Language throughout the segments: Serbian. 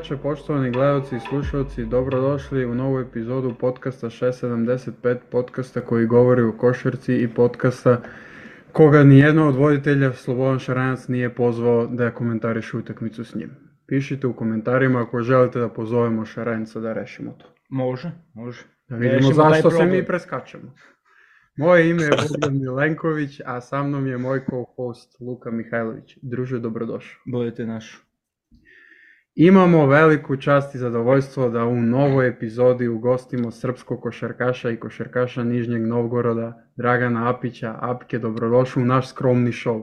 veče, poštovani gledalci i slušalci, dobrodošli u novu epizodu podcasta 675, podcasta koji govori o košarci i podcasta koga nijedno od voditelja Slobodan Šaranac nije pozvao da komentariše utakmicu s njim. Pišite u komentarima ako želite da pozovemo Šaranca da rešimo to. Može, može. Da vidimo Rešimo zašto se mi preskačemo. Moje ime je Bogdan Milenković, a sa mnom je moj co-host Luka Mihajlović. Druže, dobrodošao. Budete naš. Imamo veliku čast i zadovoljstvo da u novoj epizodi ugostimo srpskog košarkaša i košarkaša Nižnjeg Novgoroda, Dragana Apića. Apke, dobrodošao u naš skromni šov.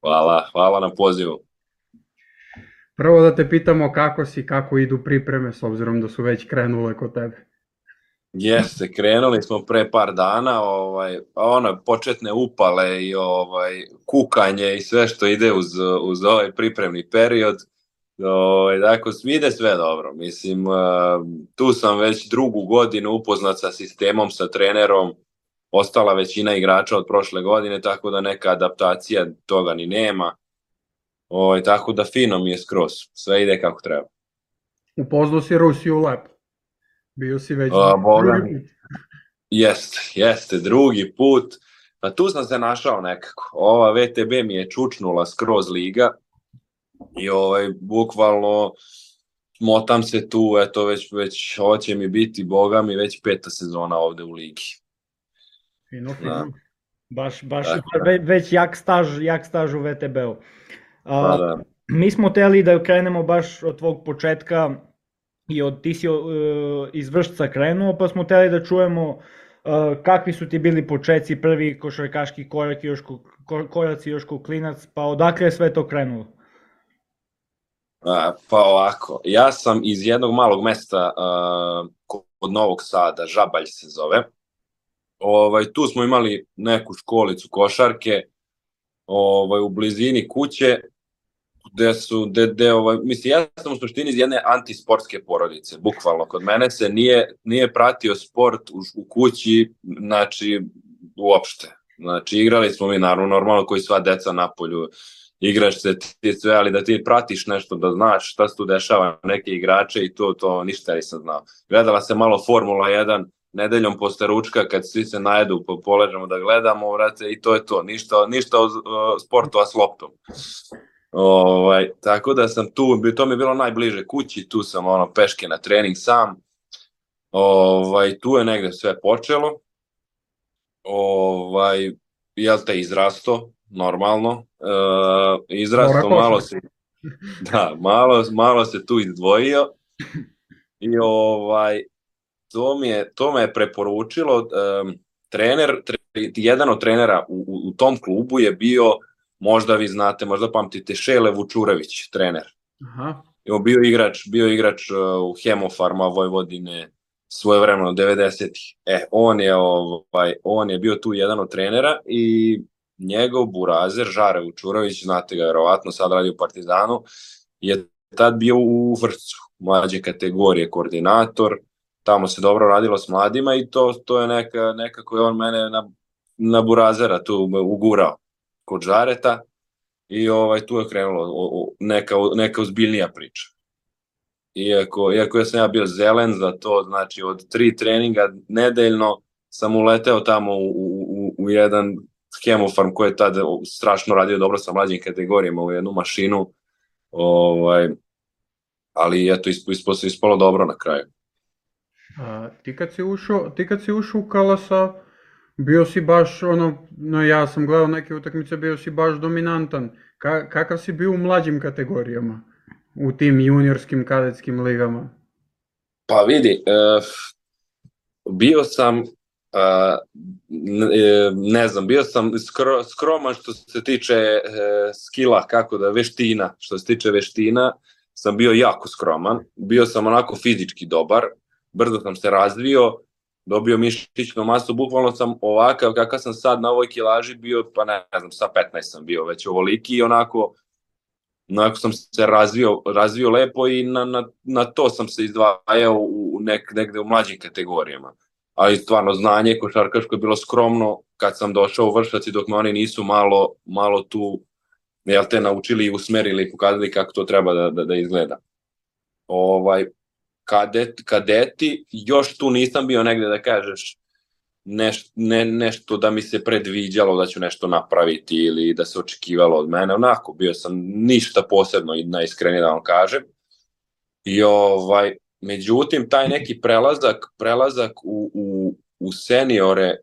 Hvala, hvala na pozivu. Prvo da te pitamo kako si, kako idu pripreme, s obzirom da su već krenule kod tebe. Jeste, krenuli smo pre par dana, ovaj, ono, početne upale i ovaj, kukanje i sve što ide uz, uz ovaj pripremni period. Ovaj, dakle, ide sve dobro. Mislim, uh, tu sam već drugu godinu upoznat sa sistemom, sa trenerom, ostala većina igrača od prošle godine, tako da neka adaptacija toga ni nema. Ovaj, tako da fino mi je skroz, sve ide kako treba. Upoznao si Rusiju lepo. Bio si već A, drugi put. Jeste, jeste, drugi put. Pa tu sam se našao nekako. Ova VTB mi je čučnula skroz liga i ovaj, bukvalno motam se tu, eto već, već ovo će mi biti, boga mi, već peta sezona ovde u ligi. Fino, fino. Da. Baš, baš Tako ve, već jak staž, jak staž u VTB-u. Pa A, da. Mi smo teli da krenemo baš od tvog početka i od ti si uh, iz vršca krenuo, pa smo teli da čujemo uh, kakvi su ti bili početci, prvi košarkaški korak još ko, ko- koraci još ko klinac, pa odakle je sve to krenulo? Pa ovako, ja sam iz jednog malog mesta kod Novog Sada, Žabalj se zove. Ovaj, tu smo imali neku školicu košarke ovaj, u blizini kuće, gde su, gde, gde, ovaj, mislim, ja sam u suštini iz jedne antisportske porodice, bukvalno. Kod mene se nije, nije pratio sport u, u kući, znači, uopšte. Znači, igrali smo mi, naravno, normalno, koji sva deca na polju, igraš se ti sve, ali da ti pratiš nešto, da znaš šta se tu dešava, neke igrače i to, to ništa nisam znao. Gledala se malo Formula 1, nedeljom posle ručka kad svi se najedu, po, poležemo da gledamo, vrate, i to je to, ništa, ništa o, o sportu, a s loptom. Ovaj, tako da sam tu, to mi je bilo najbliže kući, tu sam ono peške na trening sam. Ovaj, tu je negde sve počelo. Ovaj, jel te izrasto, normalno. E, izrasto, malo se, da, malo, malo se tu izdvojio. I ovaj, to, mi je, to me je preporučilo, um, trener, tre, jedan od trenera u, u, u tom klubu je bio, možda vi znate, možda pamtite, Šele Vučurević, trener. Aha. Evo bio igrač, bio igrač uh, u Hemofarma Vojvodine svojevremeno 90-ih. E, on je ovaj on je bio tu jedan od trenera i njegov burazer Žare Vučurović, znate ga verovatno, sad radi u Partizanu, je tad bio u vršcu, mlađe kategorije koordinator, tamo se dobro radilo s mladima i to to je neka nekako je on mene na na burazera tu ugurao kod Žareta i ovaj tu je krenulo neka neka ozbiljnija priča. Iako, iako ja sam ja bio zelen za to, znači od tri treninga nedeljno sam uleteo tamo u, u, u, u jedan hemofarm koji je tada strašno radio dobro sa mlađim kategorijama u jednu mašinu. Ovaj, ali eto, ispalo, ispalo, ispalo dobro na kraju. A, ti kad si ušao, ti kad si ušao u Kalasa, bio si baš ono, no ja sam gledao neke utakmice, bio si baš dominantan. Ka, kakav si bio u mlađim kategorijama? U tim juniorskim kadetskim ligama? Pa vidi, e, bio sam, ne, ne znam, bio sam skro, skroman što se tiče e, skila, kako da, veština, što se tiče veština, sam bio jako skroman, bio sam onako fizički dobar, brzo sam se razvio, dobio mišićnu masu, bukvalno sam ovakav kakav sam sad na ovoj kilaži bio, pa ne, ne znam, sa 15 sam bio već ovoliki i onako, onako sam se razvio, razvio lepo i na, na, na to sam se izdvajao u nek, negde u mlađim kategorijama. Ali stvarno znanje košarkaško je bilo skromno kad sam došao u Vršac i dok me oni nisu malo, malo tu jel te naučili i usmerili i pokazali kako to treba da, da, da izgleda. ovaj, kadet, kadeti, još tu nisam bio negde da kažeš neš, ne, nešto da mi se predviđalo da ću nešto napraviti ili da se očekivalo od mene, onako, bio sam ništa posebno i najiskrenije da vam kažem. I ovaj, međutim, taj neki prelazak, prelazak u, u, u seniore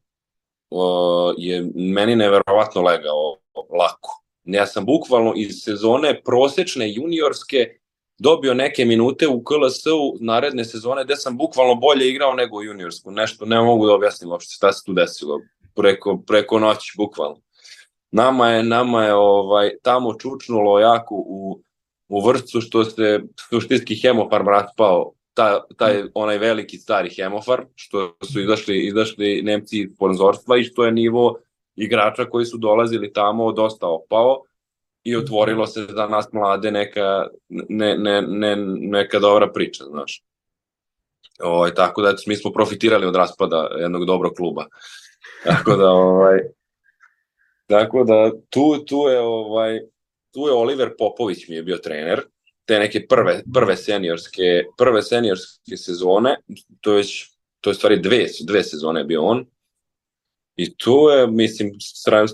uh, je meni neverovatno legao lako. Ja sam bukvalno iz sezone prosečne juniorske dobio neke minute u KLS-u naredne sezone gde sam bukvalno bolje igrao nego juniorsku. Nešto ne mogu da objasnim uopšte šta se tu desilo preko, preko noći, bukvalno. Nama je, nama je ovaj, tamo čučnulo jako u, u vrstu što se suštinski hemofarm raspao ta, taj onaj veliki stari hemofarm, što su izašli, izašli Nemci iz sponzorstva i što je nivo igrača koji su dolazili tamo dosta opao i otvorilo se za nas mlade neka, ne, ne, ne, neka dobra priča, znaš. Ovaj, tako da mi smo profitirali od raspada jednog dobrog kluba. Tako da ovaj tako da tu tu je ovaj tu je Oliver Popović mi je bio trener te neke prve prve seniorske prve seniorske sezone to je to je stvari dve dve sezone bio on. I tu je, mislim,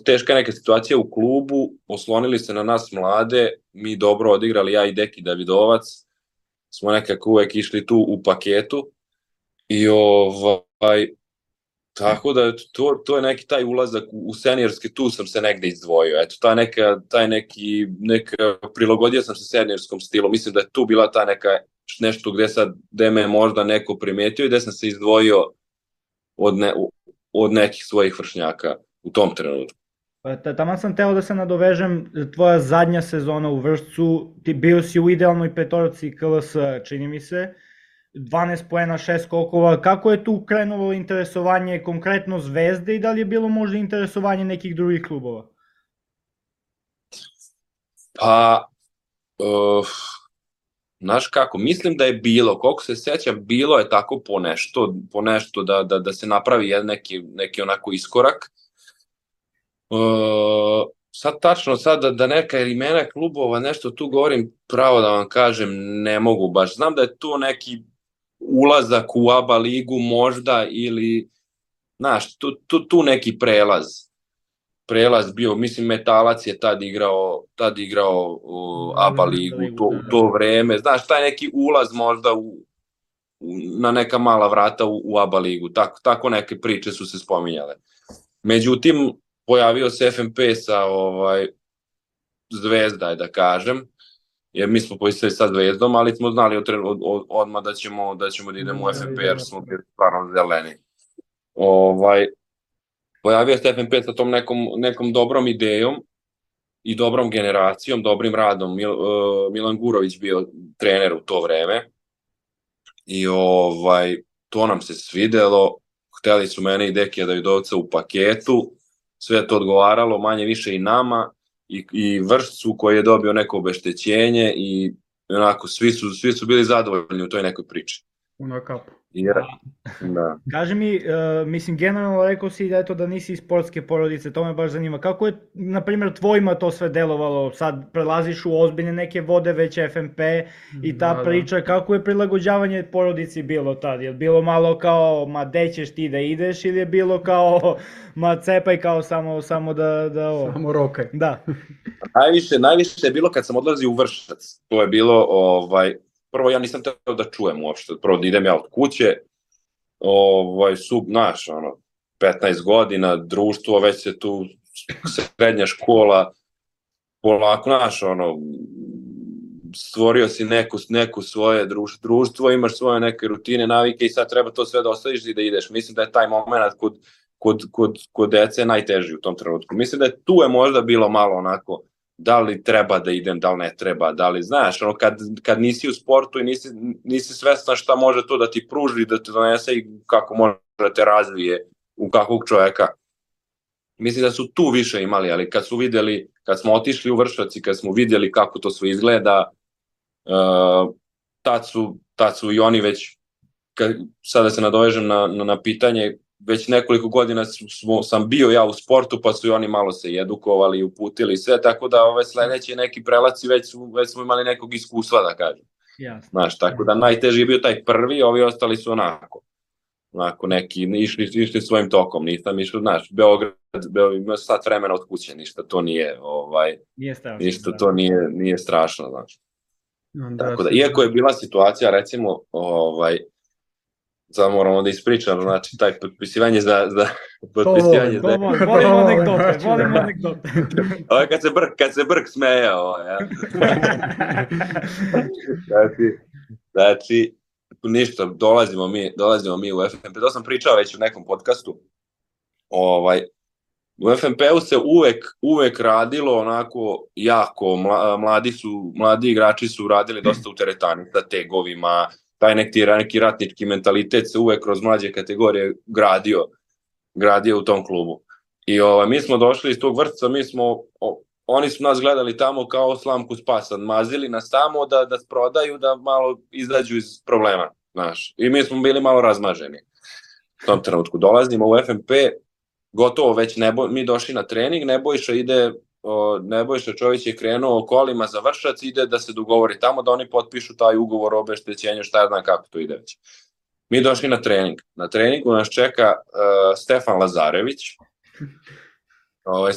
teška neka situacija u klubu, oslonili se na nas mlade, mi dobro odigrali, ja i Deki Davidovac, smo nekako uvek išli tu u paketu. I ovaj, tako da to, to je neki taj ulazak u seniorske, tu sam se negde izdvojio, eto, ta neka, taj neki, neka, prilagodio sam se seniorskom stilu, mislim da je tu bila ta neka nešto gde sad, gde me možda neko primetio i gde sam se izdvojio od, ne, od nekih svojih vršnjaka u tom trenutku. Pa, tamo sam teo da se nadovežem, tvoja zadnja sezona u vršcu, ti bio si u idealnoj petorci KLS, čini mi se, 12 poena, 6 skokova, kako je tu krenulo interesovanje konkretno Zvezde i da li je bilo možda interesovanje nekih drugih klubova? Pa, uh, Znaš kako, mislim da je bilo, koliko se sećam, bilo je tako po nešto, po nešto da, da, da se napravi jedan neki, neki onako iskorak. Uh, sad tačno, sad da, da neka imena klubova, nešto tu govorim pravo da vam kažem, ne mogu baš. Znam da je tu neki ulazak u ABA ligu možda ili, znaš, tu, tu, tu neki prelaz prelaz bio, mislim Metalac je tad igrao, tad igrao u ABA ligu to, u to da. vreme, znaš, taj neki ulaz možda u, na neka mala vrata u, u ABA ligu, tako, tako neke priče su se spominjale. Međutim, pojavio se FMP sa ovaj, zvezda, da kažem, jer mi smo poistali sa zvezdom, ali smo znali od, od, od, odmah da ćemo, da ćemo da idemo u FMP, jer smo bili stvarno zeleni. Ovaj, pojavio Stefan Pet sa tom nekom, nekom dobrom idejom i dobrom generacijom, dobrim radom. Mil, uh, Milan Gurović bio trener u to vreme i ovaj, to nam se svidelo. Hteli su mene i Dekija Davidovca u paketu, sve to odgovaralo manje više i nama i, i vršcu koji je dobio neko obeštećenje i onako svi su, svi su bili zadovoljni u toj nekoj priči. Una kapu. Jer, da. Kaži mi, uh, mislim, generalno rekao si da, eto, da nisi iz sportske porodice, to me baš zanima. Kako je, na primjer, tvojima to sve delovalo? Sad prelaziš u ozbiljne neke vode, već FMP i ta da, da. priča, da. kako je prilagođavanje porodici bilo tad? Je bilo malo kao, ma gde ćeš ti da ideš ili je bilo kao, ma cepaj kao samo, samo da... da ovo. Samo rokaj. Da. najviše, najviše je bilo kad sam odlazio u Vršac. To je bilo, ovaj, prvo ja nisam teo da čujem uopšte, prvo da idem ja od kuće, ovaj, su, naš, ono, 15 godina, društvo, već se tu srednja škola, polako, naš, ono, stvorio si neku, neku svoje društvo, imaš svoje neke rutine, navike i sad treba to sve da ostaviš i da ideš. Mislim da je taj moment kod, kod, kod, kod dece najteži u tom trenutku. Mislim da je tu je možda bilo malo onako, da li treba da idem, da li ne treba, da li, znaš, ono, kad, kad nisi u sportu i nisi, nisi svesna šta može to da ti pruži, da te donese i kako može da te razvije u kakvog čoveka. Mislim da su tu više imali, ali kad su videli, kad smo otišli u Vršac i kad smo videli kako to sve izgleda, uh, tad, su, tad su i oni već, kad, sada se nadovežem na, na, na pitanje, već nekoliko godina smo, sam bio ja u sportu, pa su i oni malo se edukovali, uputili sve, tako da ove sledeće neki prelaci već, su, već smo imali nekog iskustva, da kažem. Jasno. Znaš, tako da najteži je bio taj prvi, ovi ostali su onako onako neki, išli, išli svojim tokom, nisam išao, znaš, Beograd, Beograd ima sat vremena od kuće, ništa to nije, ovaj, Nije strašno. ništa da. to nije, nije strašno, znaš. Onda Tako da, iako je bila situacija, recimo, ovaj, sad moramo da ispričam, znači, taj potpisivanje za, za potpisivanje To za... volimo volim, anegdote, volimo da- anegdote. Ovaj, kad se brk, kad se brk smeje, ovaj, ja. Znači, znači, ništa, dolazimo mi, dolazimo mi u FNP, to sam pričao već u nekom podcastu, ovaj, u FNP-u se uvek, uvek radilo onako jako, mla, mladi su, mladi igrači su radili dosta u teretani sa tegovima, taj neki, neki ratnički mentalitet se uvek kroz mlađe kategorije gradio, gradio u tom klubu. I ovaj, mi smo došli iz tog vrtca, mi smo, o, oni su nas gledali tamo kao slamku spasa, mazili nas tamo da, da prodaju, da malo izađu iz problema, znaš. I mi smo bili malo razmaženi. U tom trenutku dolazimo u FNP, gotovo već nebo, mi došli na trening, Nebojša ide, Nebojša Čović je krenuo kolima za vršac, ide da se dogovori tamo, da oni potpišu taj ugovor o obeštećenju, šta ja znam kako to ide već. Mi došli na trening. Na treningu nas čeka uh, Stefan Lazarević, ovaj,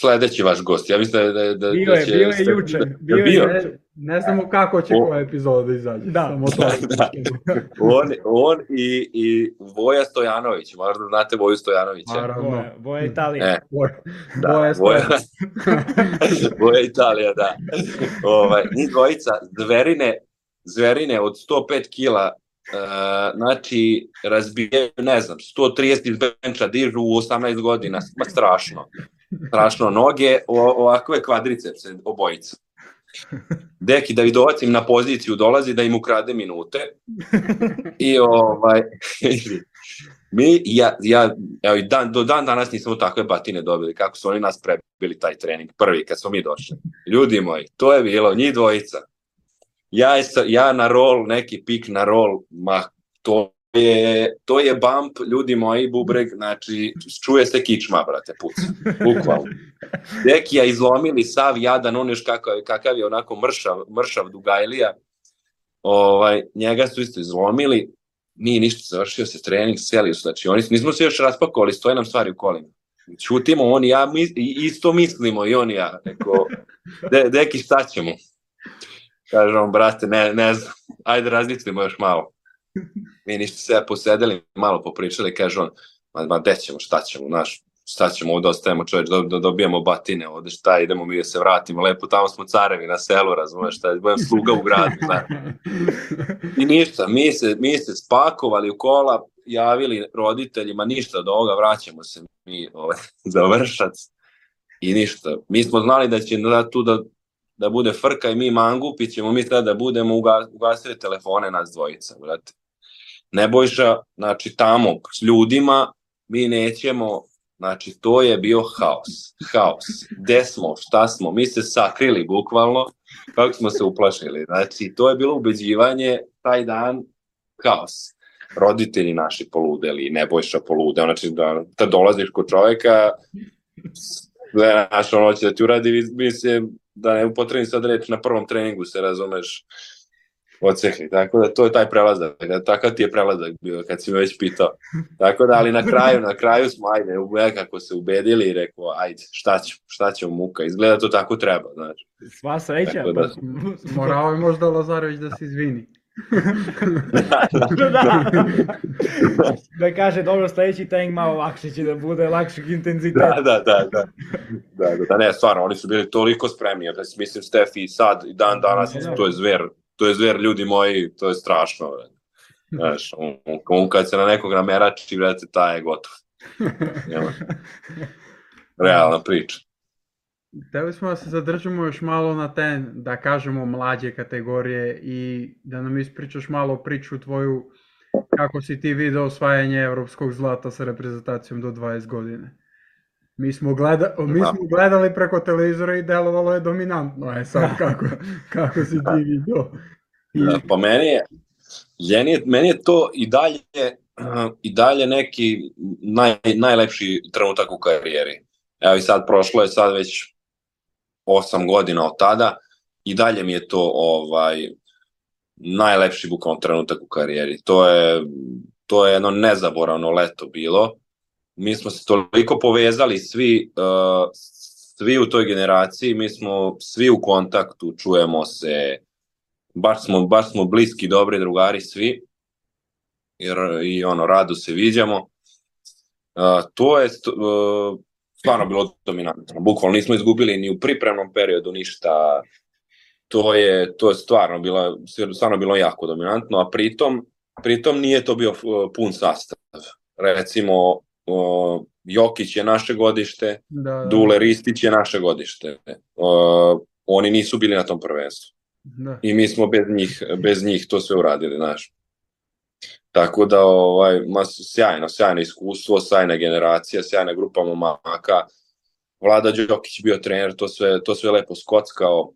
sledeći vaš gost. Ja mislim da, da, da, Bio da je, će bio je juče, da- bio je bio? Ne, znamo kako će O- koja epizoda da izađe. Da. Samo to. Da, On, on i, i Voja Stojanović, možda znate Voju Stojanovića. Naravno. Voja, Voja Italija. E, Boje, Da, Voja, stoje. Voja Italija, da. Ovaj, njih dvojica, zverine, zverine od 105 kila, uh, znači, razbijaju, ne znam, 130 iz benča, dižu u 18 godina, ma strašno. Strašno, noge, o, ovakve kvadricepse, obojica. Deki Davidovac im na poziciju dolazi da im ukrade minute i ovaj mi ja ja evo dan do dan danas nismo takve batine dobili kako su oni nas prebili taj trening prvi kad smo mi došli. Ljudi moji, to je bilo njih dvojica. Ja ja na rol neki pik na rol, ma to je to je bump ljudi moji bubreg, znači čuje se kičma brate puca. Bukvalno. Dekija izlomili sav jadan, on još kakav, kakav je onako mršav, mršav Dugajlija. Ovaj, njega su isto izlomili, nije ništa, završio se trening, seli su, znači oni, nismo se još raspakovali, stoje nam stvari u kolima. Čutimo, on i ja mis, i- isto mislimo, i on i ja. Rekao, de, deki, šta ćemo? Kaže on, brate, ne, ne znam, ajde razmislimo još malo. Mi ništa se posedeli, malo popričali, kaže on, ma, ma gde ćemo, šta ćemo, znaš, šta ćemo ovde ostajemo čoveč, da, da dobijamo batine ovde, šta idemo mi da se vratimo, lepo tamo smo carevi na selu, razumeš, šta, budem sluga u gradu, znaš. I ništa, mi se, mi se spakovali u kola, javili roditeljima, ništa od ovoga, vraćamo se mi ovaj, za vršac i ništa. Mi smo znali da će da, tu da, da bude frka i mi mangupi ćemo mi tada da budemo uga, ugasili telefone nas dvojica, brate. Nebojša, znači tamo s ljudima, mi nećemo, znači to je bio haos, haos. Gde smo, šta smo, mi se sakrili bukvalno, kako smo se uplašili. Znači, to je bilo ubeđivanje, taj dan, haos. Roditelji naši poludeli, Nebojša poludeo, znači da, da dolaziš kod čoveka, znaš, ono će da ti uradi, se, da ne upotrebim sad reč, na prvom treningu se razumeš, ocehli. Tako da to je taj prelazak. Da, takav ti je prelazak bio kad si me već pitao. Tako da, ali na kraju, na kraju smo, ajde, nekako se ubedili i rekao, ajde, šta ćemo, šta ćemo muka. Izgleda to tako treba, znaš. Sva sreća. Tako da- pa- Morao je možda Lazarević da se izvini. da. da kaže, dobro, sledeći trening malo lakše će da bude, lakšeg intenziteta. da, da, da, da. Da, da, da, ne, stvarno, oni su bili toliko spremni, ja mislim Stefi i sad i dan danas, Da, da. to je zver, to je zver ljudi moji, to je strašno. Znaš, on, on, kad se na nekog namerači, brate, taj je gotov. Nema. Realna priča. Hteli smo da se zadržimo još malo na te, da kažemo, mlađe kategorije i da nam ispričaš malo priču tvoju kako si ti video osvajanje evropskog zlata sa reprezentacijom do 20 godine. Mi smo, gleda, mi Da. smo gledali preko televizora i delovalo je dominantno. E sad, kako, kako si ti video? I, Da, pa meni je, meni je, meni je to i dalje, i dalje neki naj, najlepši trenutak u karijeri. Evo i sad prošlo je sad već 8 godina od tada i dalje mi je to ovaj najlepši bukvalno trenutak u karijeri. To je, to je jedno nezaboravno leto bilo. Mi smo se toliko povezali svi, uh, svi u toj generaciji, mi smo svi u kontaktu, čujemo se, baš smo, baš smo bliski, dobri drugari svi, jer i ono, rado se viđamo. Uh, to je uh, stvarno bilo dominantno. Bukvalno nismo izgubili ni u pripremnom periodu ništa. To je, to je stvarno, bilo, stvarno bilo jako dominantno, a pritom, pritom nije to bio pun sastav. Recimo, uh, Jokić je naše godište, da, da. Dule Ristić je naše godište. Uh, oni nisu bili na tom prvenstvu. Da. I mi smo bez njih, bez njih to sve uradili, znaš. Tako da, ovaj, ma, sjajno, sjajno iskustvo, sjajna generacija, sjajna grupa momaka. Vlada Đokić bio trener, to sve, to sve lepo skockao.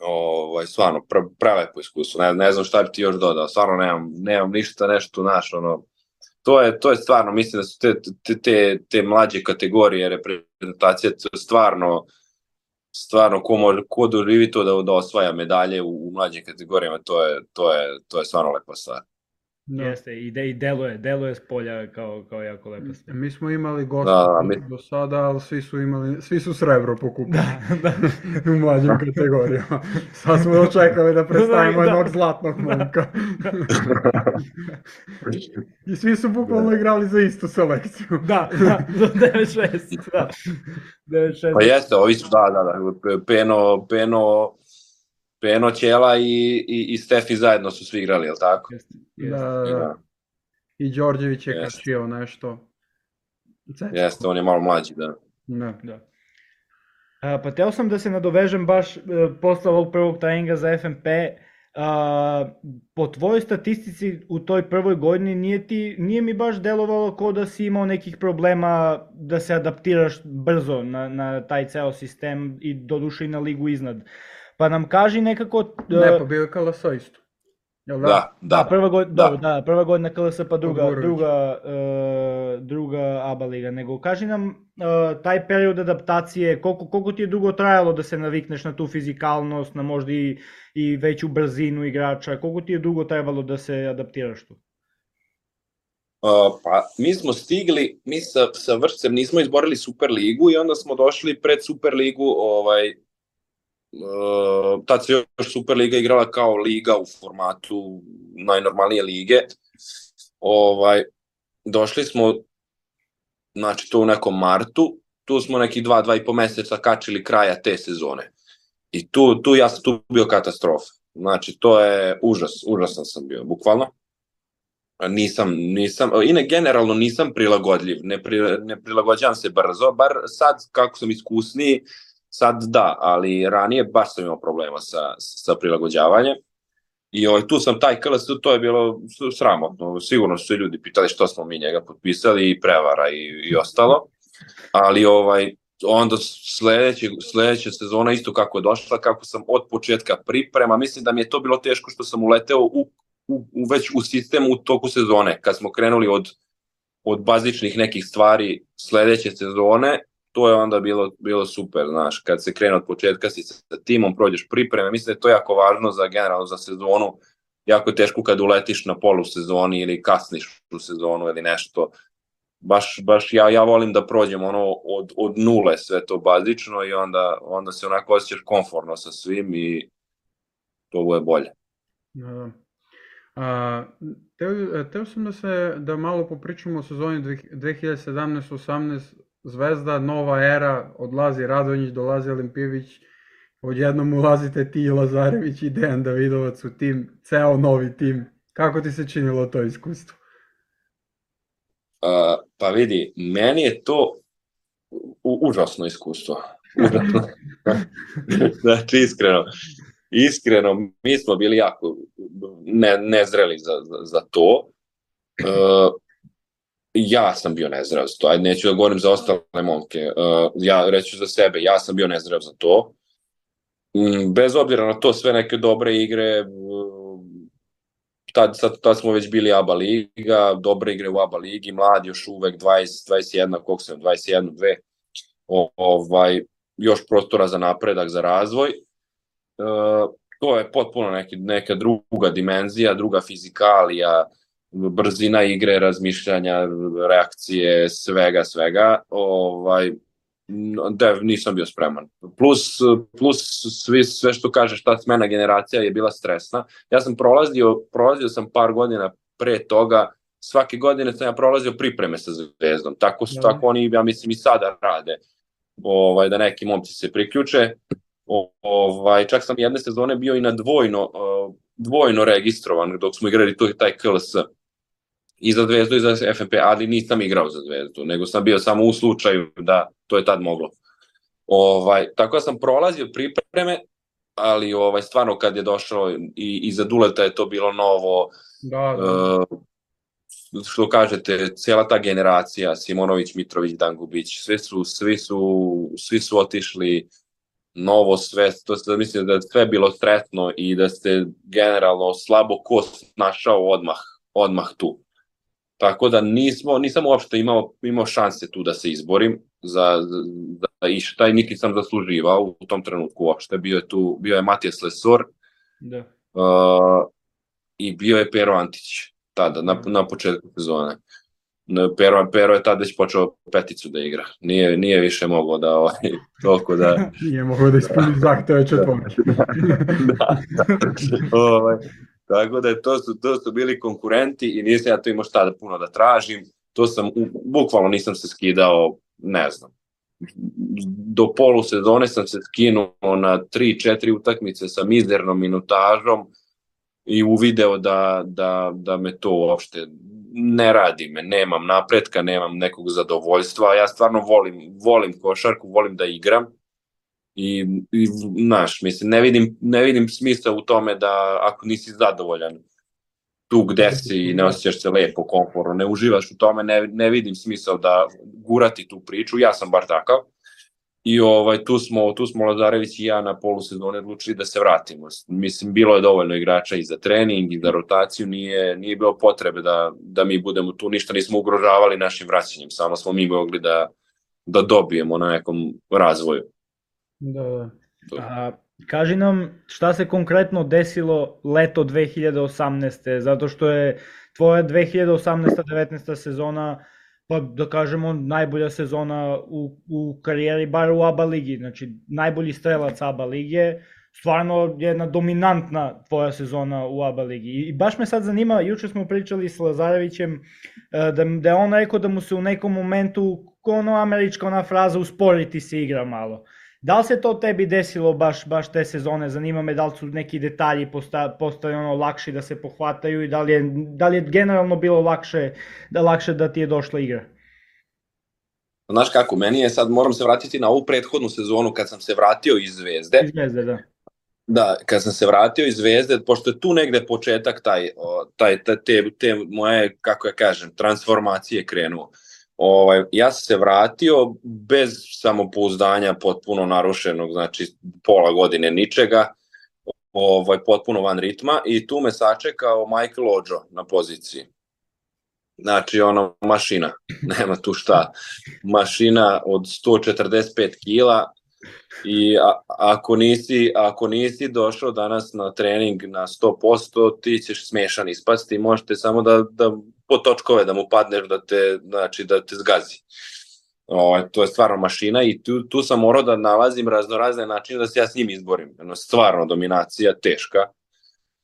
Ovaj, stvarno, pre, prelepo iskustvo. Ne, ne znam šta bi ti još dodao, stvarno nemam, nemam ništa, nešto, naš, ono, to je, to je stvarno, mislim da su te, te, te, te mlađe kategorije reprezentacije stvarno, stvarno ko, može, ko doživi to da, da osvaja medalje u, u mlađim kategorijama, to je, to je, to je stvarno lepa stvar. No. Jeste, i, de, i deluje, deluje s polja kao, kao jako lepa stvar. Mi smo imali gosta da, da, mi... do sada, ali svi su imali, svi su srebro pokupili da, da. u mlađim kategorijama. Sad smo očekali da predstavimo da, jednog zlatnog momka. I svi su bukvalno da. igrali za istu selekciju. da, da, za 9-6. Da. 9-6. Pa jeste, ovi su, da, da, da, Peno, Peno, Peno, Ćela i, i, i Stefi zajedno su svi igrali, je li tako? Jeste, jeste. Da, da, da. I Đorđević je jeste. kačio nešto. Cečko. Jeste, on je malo mlađi, da. Da, da. A, pa teo sam da se nadovežem baš e, posle ovog prvog treninga za FNP, a, po tvojoj statistici u toj prvoj godini nije, ti, nije mi baš delovalo kao da si imao nekih problema da se adaptiraš brzo na, na taj ceo sistem i doduše i na ligu iznad. Pa nam kaži nekako... Ne, pa bio je KLS isto. Jel da? Da, da. A prva godina, da. Dobro, da, prva godina KLS pa druga, druga, uh, druga ABA liga. Nego kaži nam uh, taj period adaptacije, koliko, koliko ti je dugo trajalo da se navikneš na tu fizikalnost, na možda i, i veću brzinu igrača, koliko ti je dugo trebalo da se adaptiraš tu? Uh, pa mi smo stigli, mi sa, sa Vršcem nismo izborili Superligu i onda smo došli pred Superligu ovaj, uh, tad se još Superliga igrala kao liga u formatu najnormalnije lige. Ovaj, došli smo, znači to u nekom martu, tu smo neki dva, dva i po meseca kačili kraja te sezone. I tu, tu ja sam tu bio katastrofa. Znači, to je užas, užasan sam bio, bukvalno. Nisam, nisam, i ne, generalno nisam prilagodljiv, ne, pri, ne prilagođavam se brzo, bar sad kako sam iskusniji, uh, Sad da, ali ranije baš sam imao problema sa, sa prilagođavanjem. I ovaj, tu sam taj KLS, to je bilo sramotno. Sigurno su ljudi pitali što smo mi njega potpisali i prevara i, i ostalo. Ali ovaj, onda sledeće, sledeća sezona isto kako je došla, kako sam od početka priprema, mislim da mi je to bilo teško što sam uleteo u, u, u već u sistemu u toku sezone, kad smo krenuli od, od bazičnih nekih stvari sledeće sezone to je onda bilo, bilo super, znaš, kad se krene od početka si sa timom, prođeš pripreme, mislim da je to jako važno za generalno za sezonu, jako je teško kad uletiš na polu sezoni ili kasniš u sezonu ili nešto, baš, baš ja, ja volim da prođem ono od, od nule sve to bazično i onda, onda se onako osjećaš konforno sa svim i to bude bolje. Da. A, teo, teo sam da se da malo popričamo o sezoni 2017-18 Zvezda, nova era, odlazi Radonjić, dolazi Olimpijević, odjednom ulazite ti Lazarević i Dejan Davidovac u tim, ceo novi tim. Kako ti se činilo to iskustvo? Uh, pa vidi, meni je to u, užasno iskustvo. Užasno. znači, iskreno, iskreno, mi smo bili jako ne, nezreli za, za, za to. Uh, ja sam bio nezdrav za to, ajde neću da govorim za ostale momke, uh, ja reću za sebe, ja sam bio nezdrav za to. Mm, bez obzira na to sve neke dobre igre, uh, tad, sad, tad smo već bili ABA liga, dobre igre u ABA ligi, mladi još uvek 20, 21, koliko sam, 21, 2, o, ovaj, još prostora za napredak, za razvoj. Uh, to je potpuno neki, neka druga dimenzija, druga fizikalija, brzina igre, razmišljanja, reakcije, svega, svega. Ovaj, da nisam bio spreman. Plus, plus svi, sve što kažeš, ta smena generacija je bila stresna. Ja sam prolazio, prolazio sam par godina pre toga, svake godine sam ja prolazio pripreme sa Zvezdom. Tako, su, tako oni, ja mislim, i sada rade. Ovaj, da neki momci se priključe. O, ovaj, čak sam jedne sezone bio i na dvojno, dvojno registrovan dok smo igrali tu taj KLS i za Zvezdu i za FNP, ali nisam igrao za Zvezdu, nego sam bio samo u slučaju da to je tad moglo. Ovaj, tako da sam prolazio pripreme, ali ovaj stvarno kad je došao i, i za Duleta je to bilo novo, da, da. Uh, što kažete, cijela ta generacija, Simonović, Mitrović, Dangubić, svi su, svi su, svi su otišli novo sve, to se mislim da je sve bilo stresno i da se generalno slabo ko našao odmah, odmah tu. Tako da nismo, nisam uopšte imao, imao šanse tu da se izborim za, za, za ištaj, niti sam zasluživao u tom trenutku uopšte. Bio je tu, bio je Matijas Lesor da. uh, i bio je Pero Antić tada, na, na početku sezone. Pero, Pero je tada već počeo peticu da igra. Nije, nije više moglo da ovaj, toliko da... nije moglo da ispuni zahteve četvorke. da. ovaj, Tako da to su, to su bili konkurenti i nisam ja to imao šta da puno da tražim. To sam, bukvalno nisam se skidao, ne znam, do polu sezone sam se skinuo na 3-4 utakmice sa mizernom minutažom i uvideo da, da, da me to uopšte ne radi me, nemam napretka, nemam nekog zadovoljstva, ja stvarno volim, volim košarku, volim da igram i, i znaš, mislim, ne vidim, ne vidim smisla u tome da ako nisi zadovoljan tu gde si i ne osjećaš se lepo, komforno, ne uživaš u tome, ne, ne vidim smisao da gurati tu priču, ja sam bar takav. I ovaj, tu smo, tu smo Lazarević i ja na polusezone odlučili da se vratimo. Mislim, bilo je dovoljno igrača i za trening i za rotaciju, nije, nije bilo potrebe da, da mi budemo tu, ništa nismo ugrožavali našim vraćanjem, samo smo mi mogli da, da dobijemo na nekom razvoju. Da, da. A, kaži nam šta se konkretno desilo leto 2018. Zato što je tvoja 2018-19. sezona pa da kažemo najbolja sezona u, u karijeri, bar u ABA ligi, znači najbolji strelac ABA lige, stvarno jedna dominantna tvoja sezona u ABA ligi. I baš me sad zanima, juče smo pričali s Lazarevićem, e, da, da je on rekao da mu se u nekom momentu, ono američka ona fraza, usporiti se igra malo. Da li se to tebi desilo baš, baš te sezone? Zanima me da li su neki detalji posta, postali ono lakši da se pohvataju i da li je, da li je generalno bilo lakše da, lakše da ti je došla igra? Znaš kako, meni je sad, moram se vratiti na ovu prethodnu sezonu kad sam se vratio iz Zvezde. Iz Zvezde, da. Da, kad sam se vratio iz Zvezde, pošto je tu negde početak taj, taj, taj te, te moje, kako ja kažem, transformacije krenuo. Ovaj, ja sam se vratio bez samopouzdanja potpuno narušenog, znači pola godine ničega, ovaj, potpuno van ritma i tu me sačekao Michael Ojo na poziciji. Znači, ono, mašina, nema tu šta. Mašina od 145 kila i a, ako, nisi, ako nisi došao danas na trening na 100%, ti ćeš smešan ispasti, možete samo da, da po točkove da mu padneš da te, znači, da te zgazi. O, to je stvarno mašina i tu, tu sam morao da nalazim raznorazne načine da se ja s njim izborim. Ono, stvarno dominacija, teška,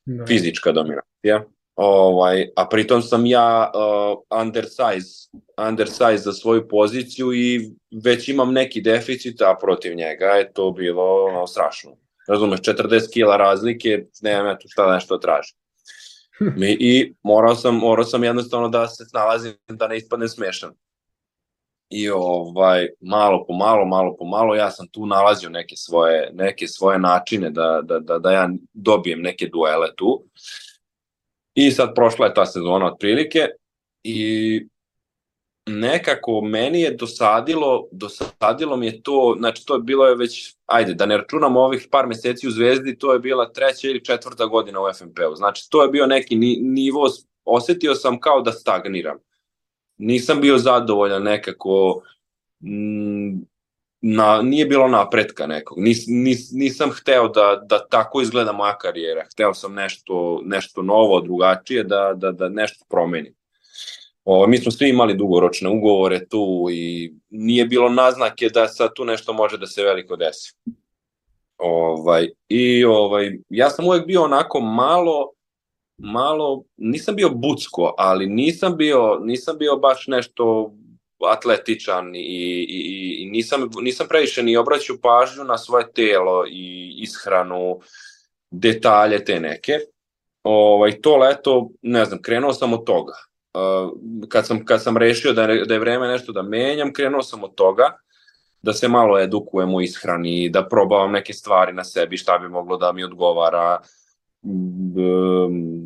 da. fizička dominacija. Ovaj, a pritom sam ja uh, undersize, undersize za svoju poziciju i već imam neki deficit, a protiv njega je to bilo no, strašno. Razumeš, 40 kila razlike, nemam ja tu šta nešto traži. Mi, I morao sam, morao sam jednostavno da se snalazim da ne ispadne smešan. I ovaj, malo po malo, malo po malo, ja sam tu nalazio neke svoje, neke svoje načine da, da, da, da ja dobijem neke duele tu. I sad prošla je ta sezona otprilike i nekako meni je dosadilo, dosadilo mi je to, znači to je bilo je već, ajde, da ne računam ovih par meseci u Zvezdi, to je bila treća ili četvrta godina u FNP-u. Znači to je bio neki nivo, osetio sam kao da stagniram. Nisam bio zadovoljan nekako, mm, na, nije bilo napretka nekog. Nis, nis, nisam hteo da, da tako izgleda moja karijera. Hteo sam nešto, nešto novo, drugačije, da, da, da nešto promenim. O, mi smo svi imali dugoročne ugovore tu i nije bilo naznake da sad tu nešto može da se veliko desi. Ovaj, I ovaj, ja sam uvek bio onako malo, malo, nisam bio bucko, ali nisam bio, nisam bio baš nešto atletičan i, i, i nisam, nisam previše ni obraćao pažnju na svoje telo i ishranu, detalje te neke. Ovaj, to leto, ne znam, krenuo sam od toga. Uh, kad, sam, kad sam rešio da da je vreme nešto da menjam, krenuo sam od toga da se malo edukujem u ishrani, da probavam neke stvari na sebi, šta bi moglo da mi odgovara,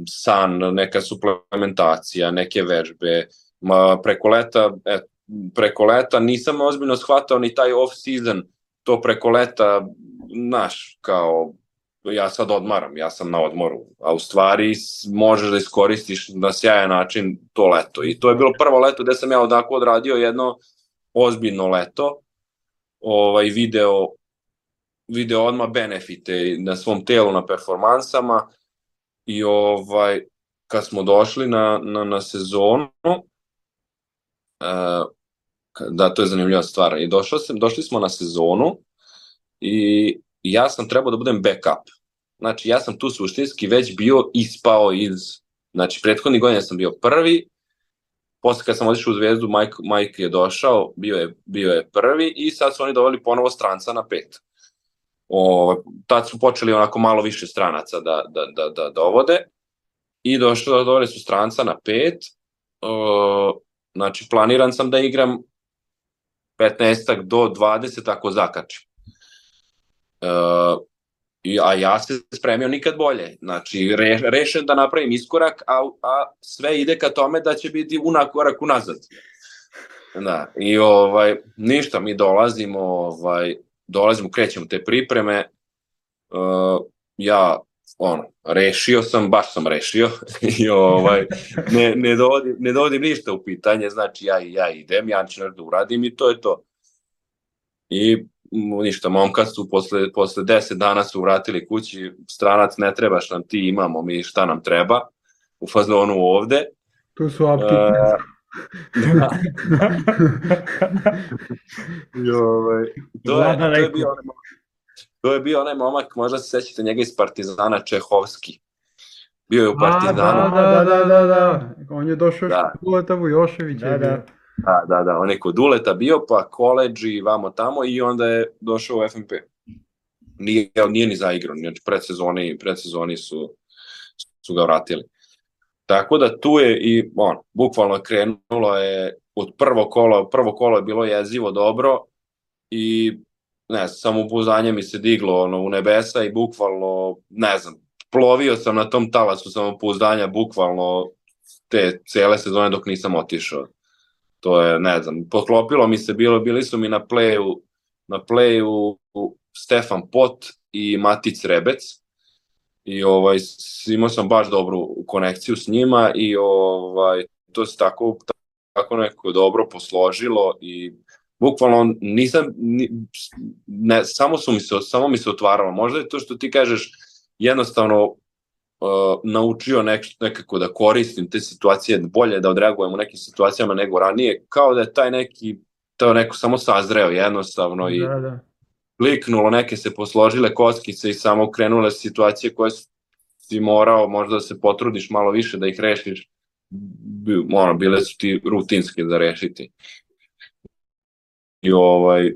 san, neka suplementacija, neke vežbe, ma preko leta, et, preko leta nisam ozbiljno shvatao ni taj off season, to preko leta, naš, kao ja sad odmaram, ja sam na odmoru, a u stvari možeš da iskoristiš na sjajan način to leto. I to je bilo prvo leto gde sam ja odako odradio jedno ozbiljno leto, ovaj video video odmah benefite na svom telu, na performansama i ovaj kad smo došli na, na, na sezonu, uh, da, to je zanimljiva stvar. I došao sam, došli smo na sezonu i ja sam trebao da budem backup. Znači, ja sam tu suštinski već bio ispao iz... Znači, prethodni godin sam bio prvi, posle kad sam otišao u Zvezdu, Mike, Mike je došao, bio je, bio je prvi i sad su oni doveli ponovo stranca na pet. O, tad su počeli onako malo više stranaca da, da, da, da dovode i došlo da doveli su stranca na pet. O, znači, planiran sam da igram 15 do 20 ako zakačim. E, a ja se spremio nikad bolje. Znači, re, rešen da napravim iskorak, a, a sve ide ka tome da će biti unak korak unazad. Da, i ovaj, ništa, mi dolazimo, ovaj, dolazimo, krećemo te pripreme, uh, ja ono, rešio sam, baš sam rešio i ovaj, ne, ne, dovodim, ne dovodim ništa u pitanje, znači ja, ja idem, ja ću da uradim i to je to. I ništa, momka su posle, posle 10 dana su vratili kući, stranac ne trebaš nam, ti imamo mi šta nam treba, u fazonu ovde. Tu su apti. Uh, da. I, ovaj, to, je, to, je bio onaj momak, to je bio onaj momak, možda se sećate njega iz Partizana, Čehovski. Bio je u Partizanu. A, da, da, da, da, da. On je došao da. Škuleta Vujošević. Da, da. Da, da, da, on je kod Uleta bio, pa koleđi, vamo tamo i onda je došao u FNP. Nije, nije ni zaigrao, znači predsezoni, predsezoni su, su ga vratili. Tako da tu je i on, bukvalno krenulo je od prvo kolo, prvo kolo je bilo jezivo dobro i ne znam, samopouzanje mi se diglo ono, u nebesa i bukvalno, ne znam, plovio sam na tom talasu samopouzdanja bukvalno te cele sezone dok nisam otišao to je, ne znam, poklopilo mi se, bilo, bili su mi na playu, na playu Stefan Pot i Matic Rebec i ovaj, imao sam baš dobru konekciju s njima i ovaj, to se tako, tako neko dobro posložilo i bukvalno nisam, ni, ne, samo, su mi se, samo mi se otvaralo. Možda je to što ti kažeš jednostavno uh, naučio nek, nekako da koristim te situacije bolje, da odreagujem u nekim situacijama nego ranije, kao da je taj neki, to neko samo sazreo jednostavno i da, da. kliknulo, neke se posložile koskice i samo krenule situacije koje si morao možda da se potrudiš malo više da ih rešiš, ono, bile su ti rutinske da rešiti. I ovaj,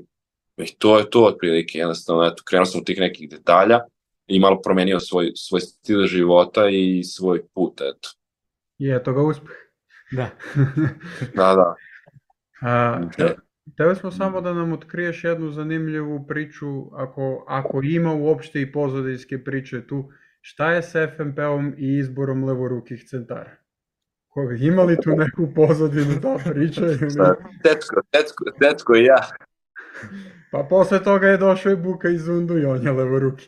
i to je to otprilike, jednostavno, eto, krenuo sam u tih nekih detalja, i malo promenio svoj, svoj stil života i svoj put, eto. I eto ga uspeh. Da. da, da. A, te, tebe smo samo da nam otkriješ jednu zanimljivu priču, ako, ako ima uopšte i pozadinske priče tu, šta je s FNP-om i izborom levorukih centara? Koga, ima li tu neku pozadinu ta priča? Tetko, tetko, tetko i ja. Pa posle toga je došao i Buka iz Undu i on je levoruki.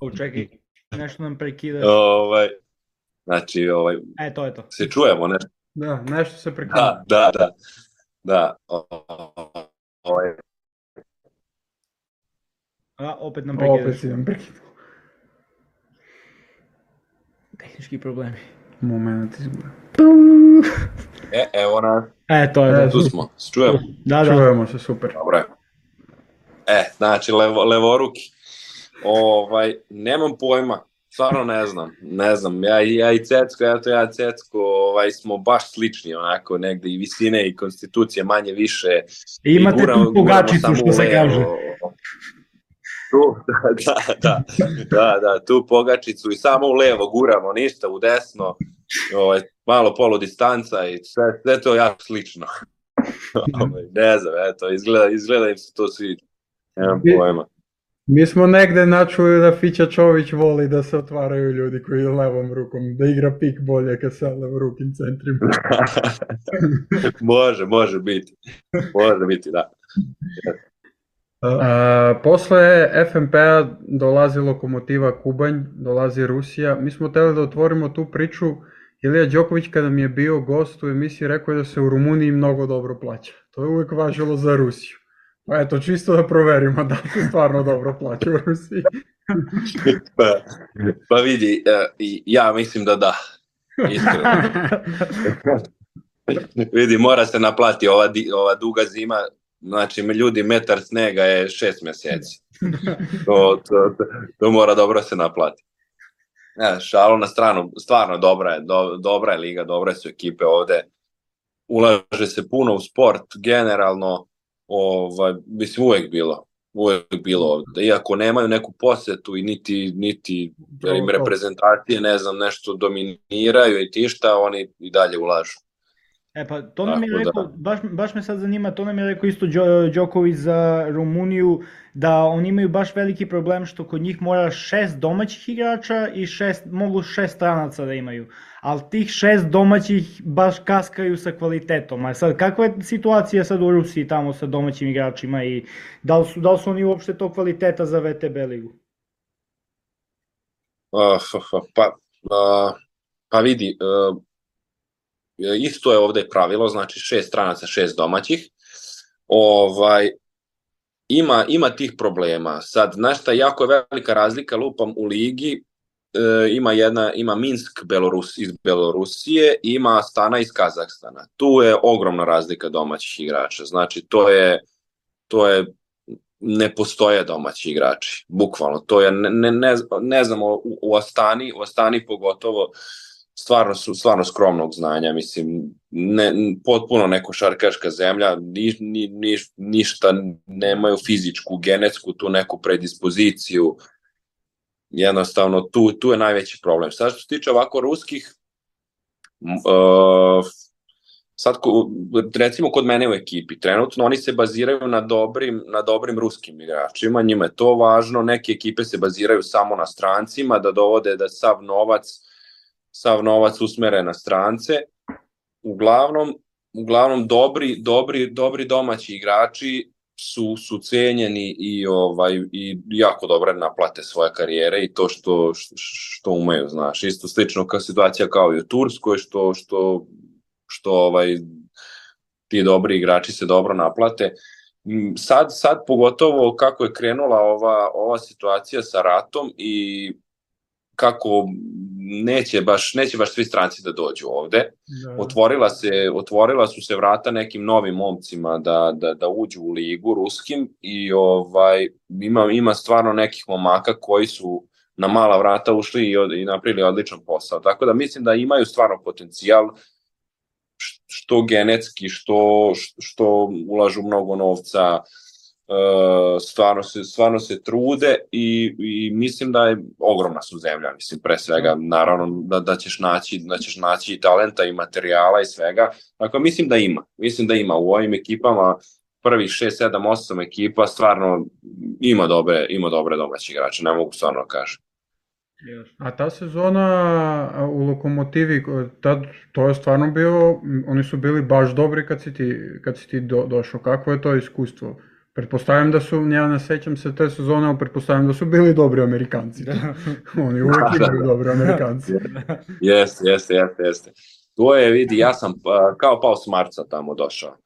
o, čekaj, nešto nam prekida. Ovaj, znači, ovaj, e, to je to. Se čujemo, ne? Da, nešto se prekida. Da, da, da. Da. o- o- Ovaj, A, opet nam prekidaš. Opet si nam prekinuo. Tehnički problemi. Moment izgleda. e, evo nas, E, to je E, to. tu smo, se čujemo. Da, da. Čujemo se, super. Dobro je. E, znači, levo, levoruki. Ovaj, nemam pojma, stvarno ne znam, ne znam, ja, ja i Cecko, ja to ja i Cecko, ovaj, smo baš slični onako, negde i visine i konstitucije manje više. I imate I guramo- tu pogačicu, što se u kaže. Tu, da, da, da, da, tu pogačicu i samo u levo guramo, ništa u desno, ovaj, malo polu distanca i sve, sve to jako slično. Ovaj, ne znam, eto, izgleda, izgleda im se to sviđa. Nemam I- pojma. Mi smo negde načuli da Fića Čović voli da se otvaraju ljudi koji levom rukom, da igra pik bolje kad sa levorukim centrima. može, može biti. Može biti, da. A, posle FNP-a dolazi Lokomotiva Kubanj, dolazi Rusija. Mi smo hteli da otvorimo tu priču. Ilija Đoković kada mi je bio gost u emisiji rekao je da se u Rumuniji mnogo dobro plaća. To je uvek važilo za Rusiju. Pa eto, čisto da proverimo da se stvarno dobro plaća u Rusiji. Pa, pa vidi, e, ja mislim da da. Iskreno. vidi, mora se naplati ova, di, ova duga zima, znači ljudi metar snega je šest meseci. To, to, to, to mora dobro se naplati. Ne, šalo na stranu, stvarno dobra je, do, dobra je liga, dobre su ekipe ovde. Ulaže se puno u sport, generalno, ovaj, mislim uvek bilo, uvek bilo ovde. Iako nemaju neku posetu i niti, niti jer im To, to. reprezentacije, ne znam, nešto dominiraju i ti šta, oni i dalje ulažu. E pa to nam je Tako da. rekao, baš, baš me sad zanima, to nam je rekao isto Đo, Đoković za Rumuniju, da oni imaju baš veliki problem što kod njih mora šest domaćih igrača i šest, mogu šest stranaca da imaju. Ali tih šest domaćih baš kaskaju sa kvalitetom. A sad, kakva je situacija sad u Rusiji tamo sa domaćim igračima i da li su, da li su oni uopšte to kvaliteta za VTB ligu? Uh, pa, uh, pa vidi, uh, isto je ovde pravilo, znači šest stranaca, šest domaćih. Ovaj, ima, ima tih problema. Sad, znaš šta, jako je velika razlika, lupam u ligi, e, ima jedna, ima Minsk Belorus, iz Belorusije, ima Astana iz Kazahstana. Tu je ogromna razlika domaćih igrača. Znači, to je, to je ne postoje domaći igrači, bukvalno. To je, ne, ne, ne, ne znam, u, u Astani, u Astani pogotovo, stvarno su stvarno skromnog znanja, mislim, ne, potpuno neko šarkaška zemlja, ni, ni, ni, ništa nemaju fizičku, genetsku, tu neku predispoziciju, jednostavno tu, tu je najveći problem. Sad što se tiče ovako ruskih, uh, sad recimo kod mene u ekipi, trenutno oni se baziraju na dobrim, na dobrim ruskim igračima, njima je to važno, neke ekipe se baziraju samo na strancima, da dovode da sav novac sav novac usmere na strance. Uglavnom, uglavnom dobri, dobri, dobri domaći igrači su, su cenjeni i, ovaj, i jako dobre naplate svoje karijere i to što, što umeju, znaš. Isto slično kao situacija kao i u Turskoj, što, što, što ovaj, ti dobri igrači se dobro naplate. Sad, sad pogotovo kako je krenula ova, ova situacija sa ratom i kako neće baš neće baš svi stranci da dođu ovde. Da. Otvorila se otvorila su se vrata nekim novim momcima da da da uđu u ligu ruskim i ovaj ima ima stvarno nekih momaka koji su na mala vrata ušli i, od, i napravili odličan posao. Tako da mislim da imaju stvarno potencijal što genetski, što, što ulažu mnogo novca, stvarno se, stvarno se trude i, i mislim da je ogromna su zemlja, mislim pre svega, naravno da, da ćeš naći, da ćeš naći i talenta i materijala i svega, dakle mislim da ima, mislim da ima u ovim ekipama prvih 6, 7, 8 ekipa stvarno ima dobre, ima dobre domaće igrače, ne mogu stvarno da kažem. A ta sezona u Lokomotivi, tad, to je stvarno bio, oni su bili baš dobri kad si ti, kad si ti do, došao. Kako je to iskustvo? Pretpostavljam da su, ja ne sećam se te sezone, ali pretpostavljam da su bili dobri Amerikanci. Da. Oni uvek imaju dobri Amerikanci. jeste, jeste, jeste, jeste. To je, vidi, ja sam uh, kao pao s Marca tamo došao.